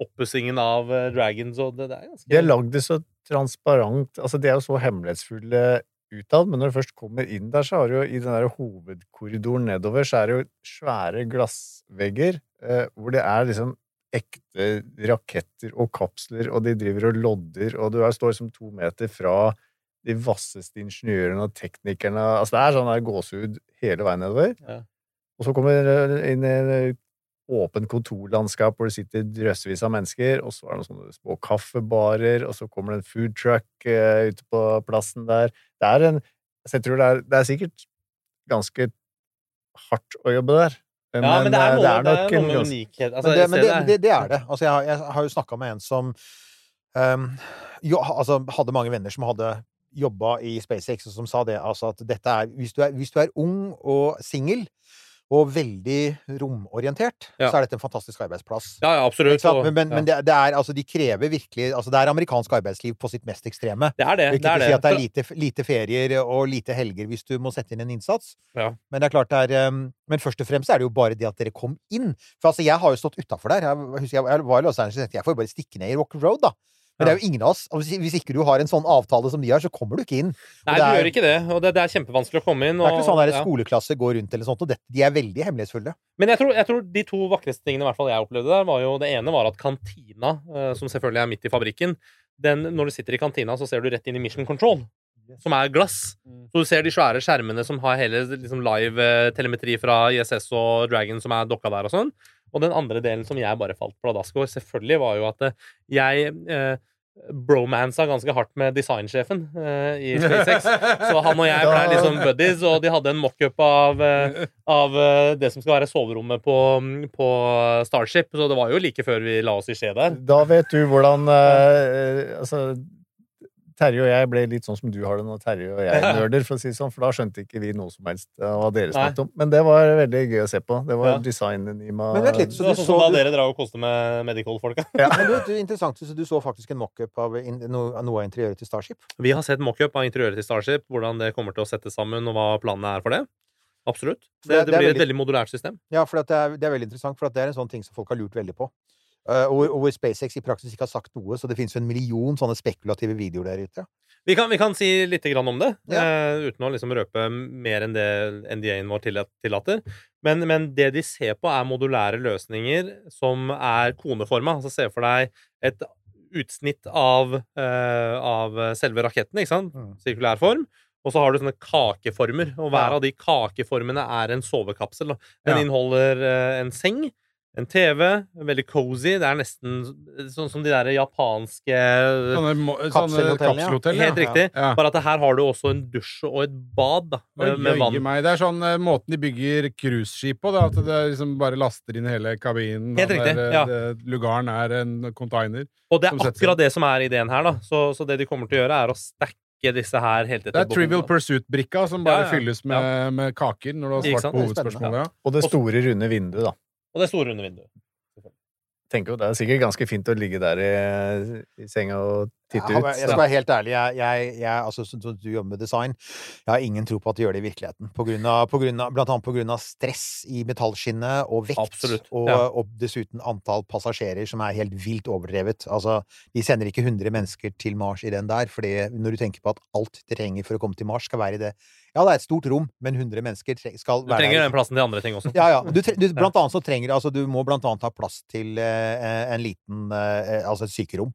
oppussingen av eh, Dragons, og det, det er ganske De har lagd det så transparent Altså, de er jo så hemmelighetsfulle utad, men når du først kommer inn der, så har du jo i den der hovedkorridoren nedover, så er det jo svære glassvegger, eh, hvor det er liksom ekte raketter og kapsler, og de driver og lodder, og du er, står som to meter fra de vasseste ingeniørene og teknikerne Altså, det er sånn der gåsehud hele veien nedover. Ja. Og så kommer inn i åpent kontorlandskap hvor det sitter drøssevis av mennesker, og så er det noen sånne små kaffebarer, og så kommer det en food truck eh, ute på plassen der. Det er en altså, Jeg tror det er, det er sikkert ganske hardt å jobbe der. Ja, men det er eh, noe, det er nok en noe med unikhet. Altså, men det, men det, er- det, det er det. Altså, jeg, har- jeg har jo snakka med en som um, jo, altså, hadde mange venner som hadde jobba i SpaceX, og som sa det altså at dette er Hvis du er, hvis du er ung og singel og veldig romorientert, Ja. så er dette en fantastisk arbeidsplass. Ja, ja, absolutt. Ikke Men, men, ja. men det, det er, altså, de krever virkelig altså, Det er amerikansk arbeidsliv på sitt mest ekstreme. Det er det. Ikke det, er til å det. si at det er lite, lite ferier og lite helger hvis du må sette inn en innsats. Ja. Men det er klart det er um, Men først og fremst er det jo bare det at dere kom inn. For altså, jeg har jo stått utafor der. Jeg, husker, jeg, jeg var i Los Angeles og tenkte jeg får jo bare stikke ned i Rock Road, da. Men det er jo ingen av oss. og Hvis, ikke du har en sånn avtale som de har, så kommer du ikke inn. Nei, det du er, gjør ikke det, og det, det er kjempevanskelig å komme inn. det er ikke sånn at ja. skoleklasse går rundt eller sånt, og det, de er veldig hemmelighetsfulle. Men jeg tror, jeg tror de to vakreste tingene i hvert fall jeg opplevde der, var jo det ene var at kantina, eh, som selvfølgelig er midt i fabrikken, den, når du sitter i kantina, så ser du rett inn i Mission Control, som er glass. Så du ser de svære skjermene som har hele liksom, live eh, telemetri fra ISS og Dragon som er dokka der og sånn. Og den andre delen som jeg bare falt pladask for, selvfølgelig, var jo at eh, jeg eh, bromansa ganske hardt med designsjefen uh, i *laughs* SpaceX. Så han og jeg ble liksom buddies, og de hadde en mockup av, eh, av eh, det som skal være soverommet på, på Starship. Så det var jo like før vi la oss i skje der. Da vet du hvordan uh, Altså, Terje og jeg ble litt sånn som du har det når Terje og jeg *laughs* nerder, for å si det sånn, for da skjønte ikke vi noe som helst av hva dere snakket om. Men det var veldig gøy å se på. Det var Ja. designen i meg. Men vent litt, Så så du sånn som da du, dere drar og koste med medical-folka. Men du, du, interessant, så du så faktisk en mockup av in, noe, av noe av interiøret til Starship? Vi har sett mockup av interiøret til Starship, hvordan det kommer til å settes sammen, og hva planene er for det. Absolutt. Det- Det, det det blir blir et veldig- veldig modulært system. Ja, for at det, er, det er veldig interessant, for at det er en sånn ting som folk har lurt veldig på. Eh, og, og hvor SpaceX i praksis ikke har sagt noe, så det finnes jo en million sånne spekulative videoer der ute. Vi kan, vi kan si litt grann om det, Ja. uh, uten å liksom røpe mer enn det NDA-en vår tillater. Men, men det de ser på, er modulære løsninger som er koneforma. Altså se for deg et utsnitt av, uh, av selve raketten, ikke sant? Mm. Sirkulær form. Og så har du sånne kakeformer, og hver av de kakeformene er en sovekapsel. Den Ja. inneholder uh, en seng, en TV, veldig cozy. Det er nesten sånn som de der japanske Sånne, mo- sånne Kapselhotell, ja. Helt riktig. Ja. Bare at her har du også en dusj og et bad da, Oi, med vann. meg. Det er sånn eh, måten de bygger cruiseskip på. Er at det liksom bare laster inn hele kabinen. Helt riktig, der, eh, ja. det- Lugaren er en container. Og det er inn. akkurat det som er ideen her. da. Så, så det de kommer til å gjøre, er å stacke disse her helt etter Det er bomben, Trivial. Pursuit-brikka som bare Ja, ja. fylles med, med kaker når du har svart på hovedspørsmålet. Ja. Og det store, runde vinduet, da. Og det store under vinduet. Tenker jo Det er sikkert ganske fint å ligge der i, i senga og titte ut. jeg skal være helt ærlig. Jeg, jeg, jeg, altså, du jobber med design, jeg har ingen tro på at de gjør det i virkeligheten. På grunn av, på grunn av, blant annet av stress i metallskinnet og vekt. Og, ja. og dessuten antall passasjerer som er helt vilt overdrevet. Altså, de sender ikke 100 mennesker til Mars i den der, fordi når du tenker på at alt de trenger for å komme til Mars, skal være i det Ja, det er et stort rom, men 100 mennesker skal Du trenger den plassen til andre ting også. Ja, ja. Du, du, blant annet så trenger altså, Du må blant annet ha plass til eh, en liten eh, Altså et sykerom.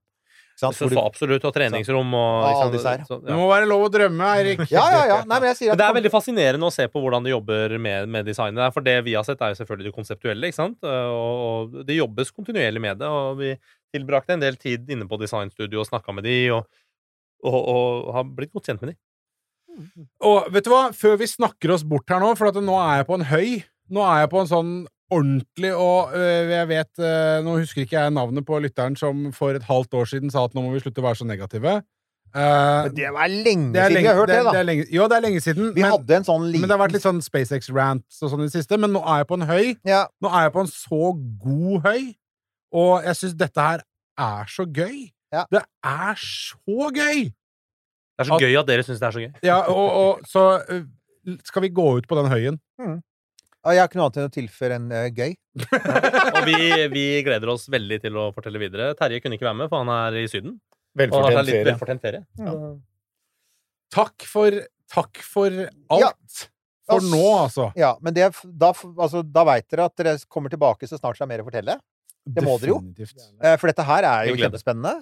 Sant? Så, så absolutt. Og treningsrom og Ja, disse her. så- Det må være lov å drømme, Eirik. Ja, ja, ja. Nei, men jeg sier Men det er veldig fascinerende å se på hvordan de jobber med, med designet der. For det vi har sett, er jo selvfølgelig det konseptuelle, ikke sant? Og, og det jobbes kontinuerlig med det. Og vi tilbrakte en del tid inne på designstudio og snakka med de, og, og, og har blitt godt kjent med de. Og vet du hva, før vi snakker oss bort her nå, for at nå er jeg på en høy Nå er jeg på en sånn ordentlig og øh, jeg vet øh, Nå husker ikke jeg navnet på lytteren som for et halvt år siden sa at nå må vi slutte å være så negative. Uh, Men det var lenge det er siden vi har hørt det, det, da. er lenge, jo, det er lenge siden. Vi men, hadde en sånn liten men det har vært litt sånn SpaceX-rants og sånn i det siste. Men nå er jeg på en høy. ja. Nå er jeg på en så god høy, og jeg syns dette her er så gøy. Ja. Det er så gøy! Det er så At- gøy at dere syns det er så gøy. Ja, og, og så øh, skal vi gå ut på den høyen. Ja, Jeg har ikke noe annet enn å tilføre enn uh, gøy. Og vi, vi gleder oss veldig til å fortelle videre. Terje kunne ikke være med, for han er i Syden. Og har Velfortjent litt ferie. velfortjent ferie. Ja. Takk for, takk for alt. For Altså, nå, altså. Ja, men det, da, altså, da veit dere at dere kommer tilbake så snart det er mer å fortelle. Det må dere jo. Eh, For dette her er jo kjempespennende.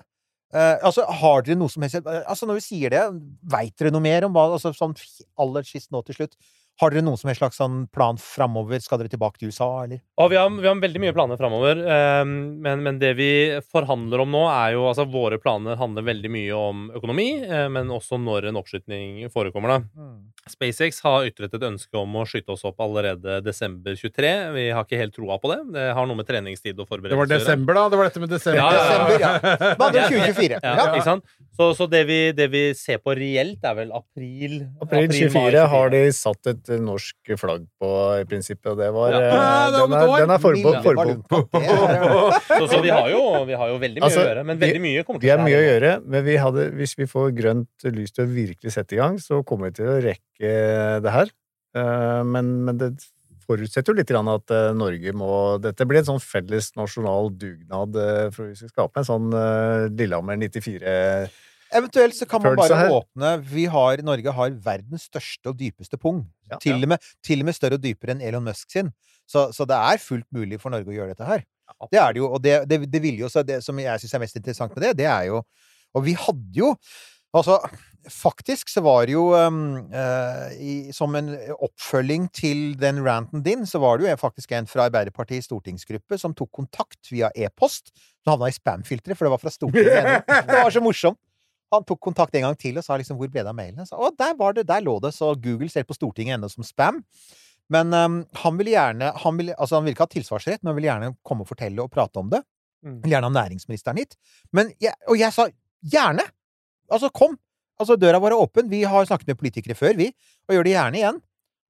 Uh, altså, har dere noe som helst Altså, når vi sier det, veit dere noe mer om hva altså, Sånn aller sist nå til slutt. Har dere noen som helst slags sånn plan framover? Skal dere tilbake til USA, eller? Ja, vi har, vi har veldig mye planer framover, men, men det vi forhandler om nå, er jo altså Våre planer handler veldig mye om økonomi, eh, men også når en oppskyting forekommer. da. SpaceX har ytret et ønske om å skyte oss opp allerede desember 23. Vi har ikke helt troa på det. Det har noe med treningstid og Det var gjøre. Det var desember, da. Det var dette med desember. Ja, ja, ja. Desember, ja. Det 2024? Ja, Ja. ikke sant? Så, så det, vi, det vi ser på reelt, er vel april April april 24 har de satt et eh, norsk flagg på, i prinsippet, og det var Ja. eh, Den er, den er forbeholdt er- *laughs* Så, så vi, har jo, vi har jo veldig mye Altså, å gjøre, men veldig mye kommer til Vi har mye å gjøre, men vi hadde, hvis vi får grønt lys til å virkelig sette i gang, så kommer vi til å rekke det her. Eh, Men, men det forutsetter jo litt grann at eh, Norge må Dette blir en sånn felles nasjonal dugnad for vi skal skape en sånn eh, Lillehammer 94 Eventuelt så kan man bare åpne. Vi har, Norge har verdens største og dypeste pung. Ja. til, og med, til og med større og dypere enn Elon Musk sin. Så, så det er fullt mulig for Norge å gjøre dette her. Det er det jo, og det, det, det jo som jeg syns er mest interessant med det, det er jo Og vi hadde jo Altså, faktisk så var det jo um, uh, i, Som en oppfølging til den ranten din, så var det jo faktisk en fra Arbeiderpartiets stortingsgruppe som tok kontakt via e-post. Som havna i spam-filteret, for det var fra Stortinget. *laughs* Det var så morsomt. Han tok kontakt en gang til og sa liksom 'Hvor ble det av mailene?' Sa, Å, der var det, der lå det. Så Google ser på Stortinget ennå som spam. Men um, han ville gjerne han ville, altså han ville ikke ha tilsvarsrett, men han ville gjerne komme og fortelle og prate om det. Mm. Ville gjerne ha næringsministeren hit. Men jeg, og jeg sa gjerne! Altså, kom! Altså, døra vår er åpen. Vi har snakket med politikere før, vi, og gjør det gjerne igjen.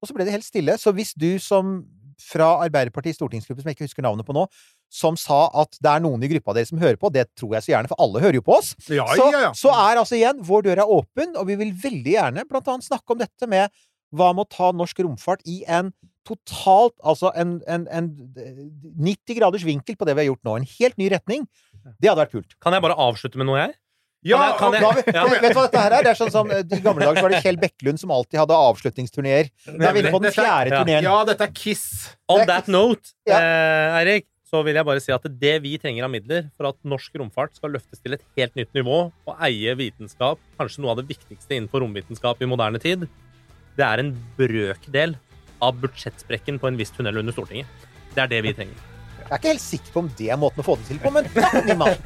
Og så ble det helt stille. Så hvis du som fra Arbeiderpartiets stortingsgruppe, som jeg ikke husker navnet på nå, som sa at det er noen i gruppa deres som hører på, det tror jeg så gjerne, for alle hører jo på oss, Ja, så, ja, ja. så er altså igjen vår dør er åpen, og vi vil veldig gjerne blant annet snakke om dette med hva med å ta norsk romfart i en totalt Altså en, en, en 90 graders vinkel på det vi har gjort nå. En helt ny retning. Det hadde vært kult. Kan jeg bare avslutte med noe, jeg? Ja, Kan jeg- kan jeg? Da, Vet du hva dette her er? Det er sånn som I gamle dager så var det Kjell Bekkelund som alltid hadde avslutningsturneer. Da er vi inne på den er- fjerde ja. turneen. Ja, dette er Kiss. On er that note, Ja. eh, Eirik, så vil jeg bare si at det vi trenger av midler for at norsk romfart skal løftes til et helt nytt nivå og eie vitenskap, kanskje noe av det viktigste innenfor romvitenskap i moderne tid, det er en brøkdel av budsjettsprekken på en viss tunnel under Stortinget. Det er det vi trenger. Jeg er ikke helt sikker på om det er måten å få det til på, men *laughs* takk, mann.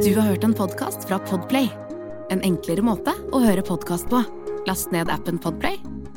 Du har hørt en podkast fra Podplay. En enklere måte å høre podkast på. Last ned appen Podplay,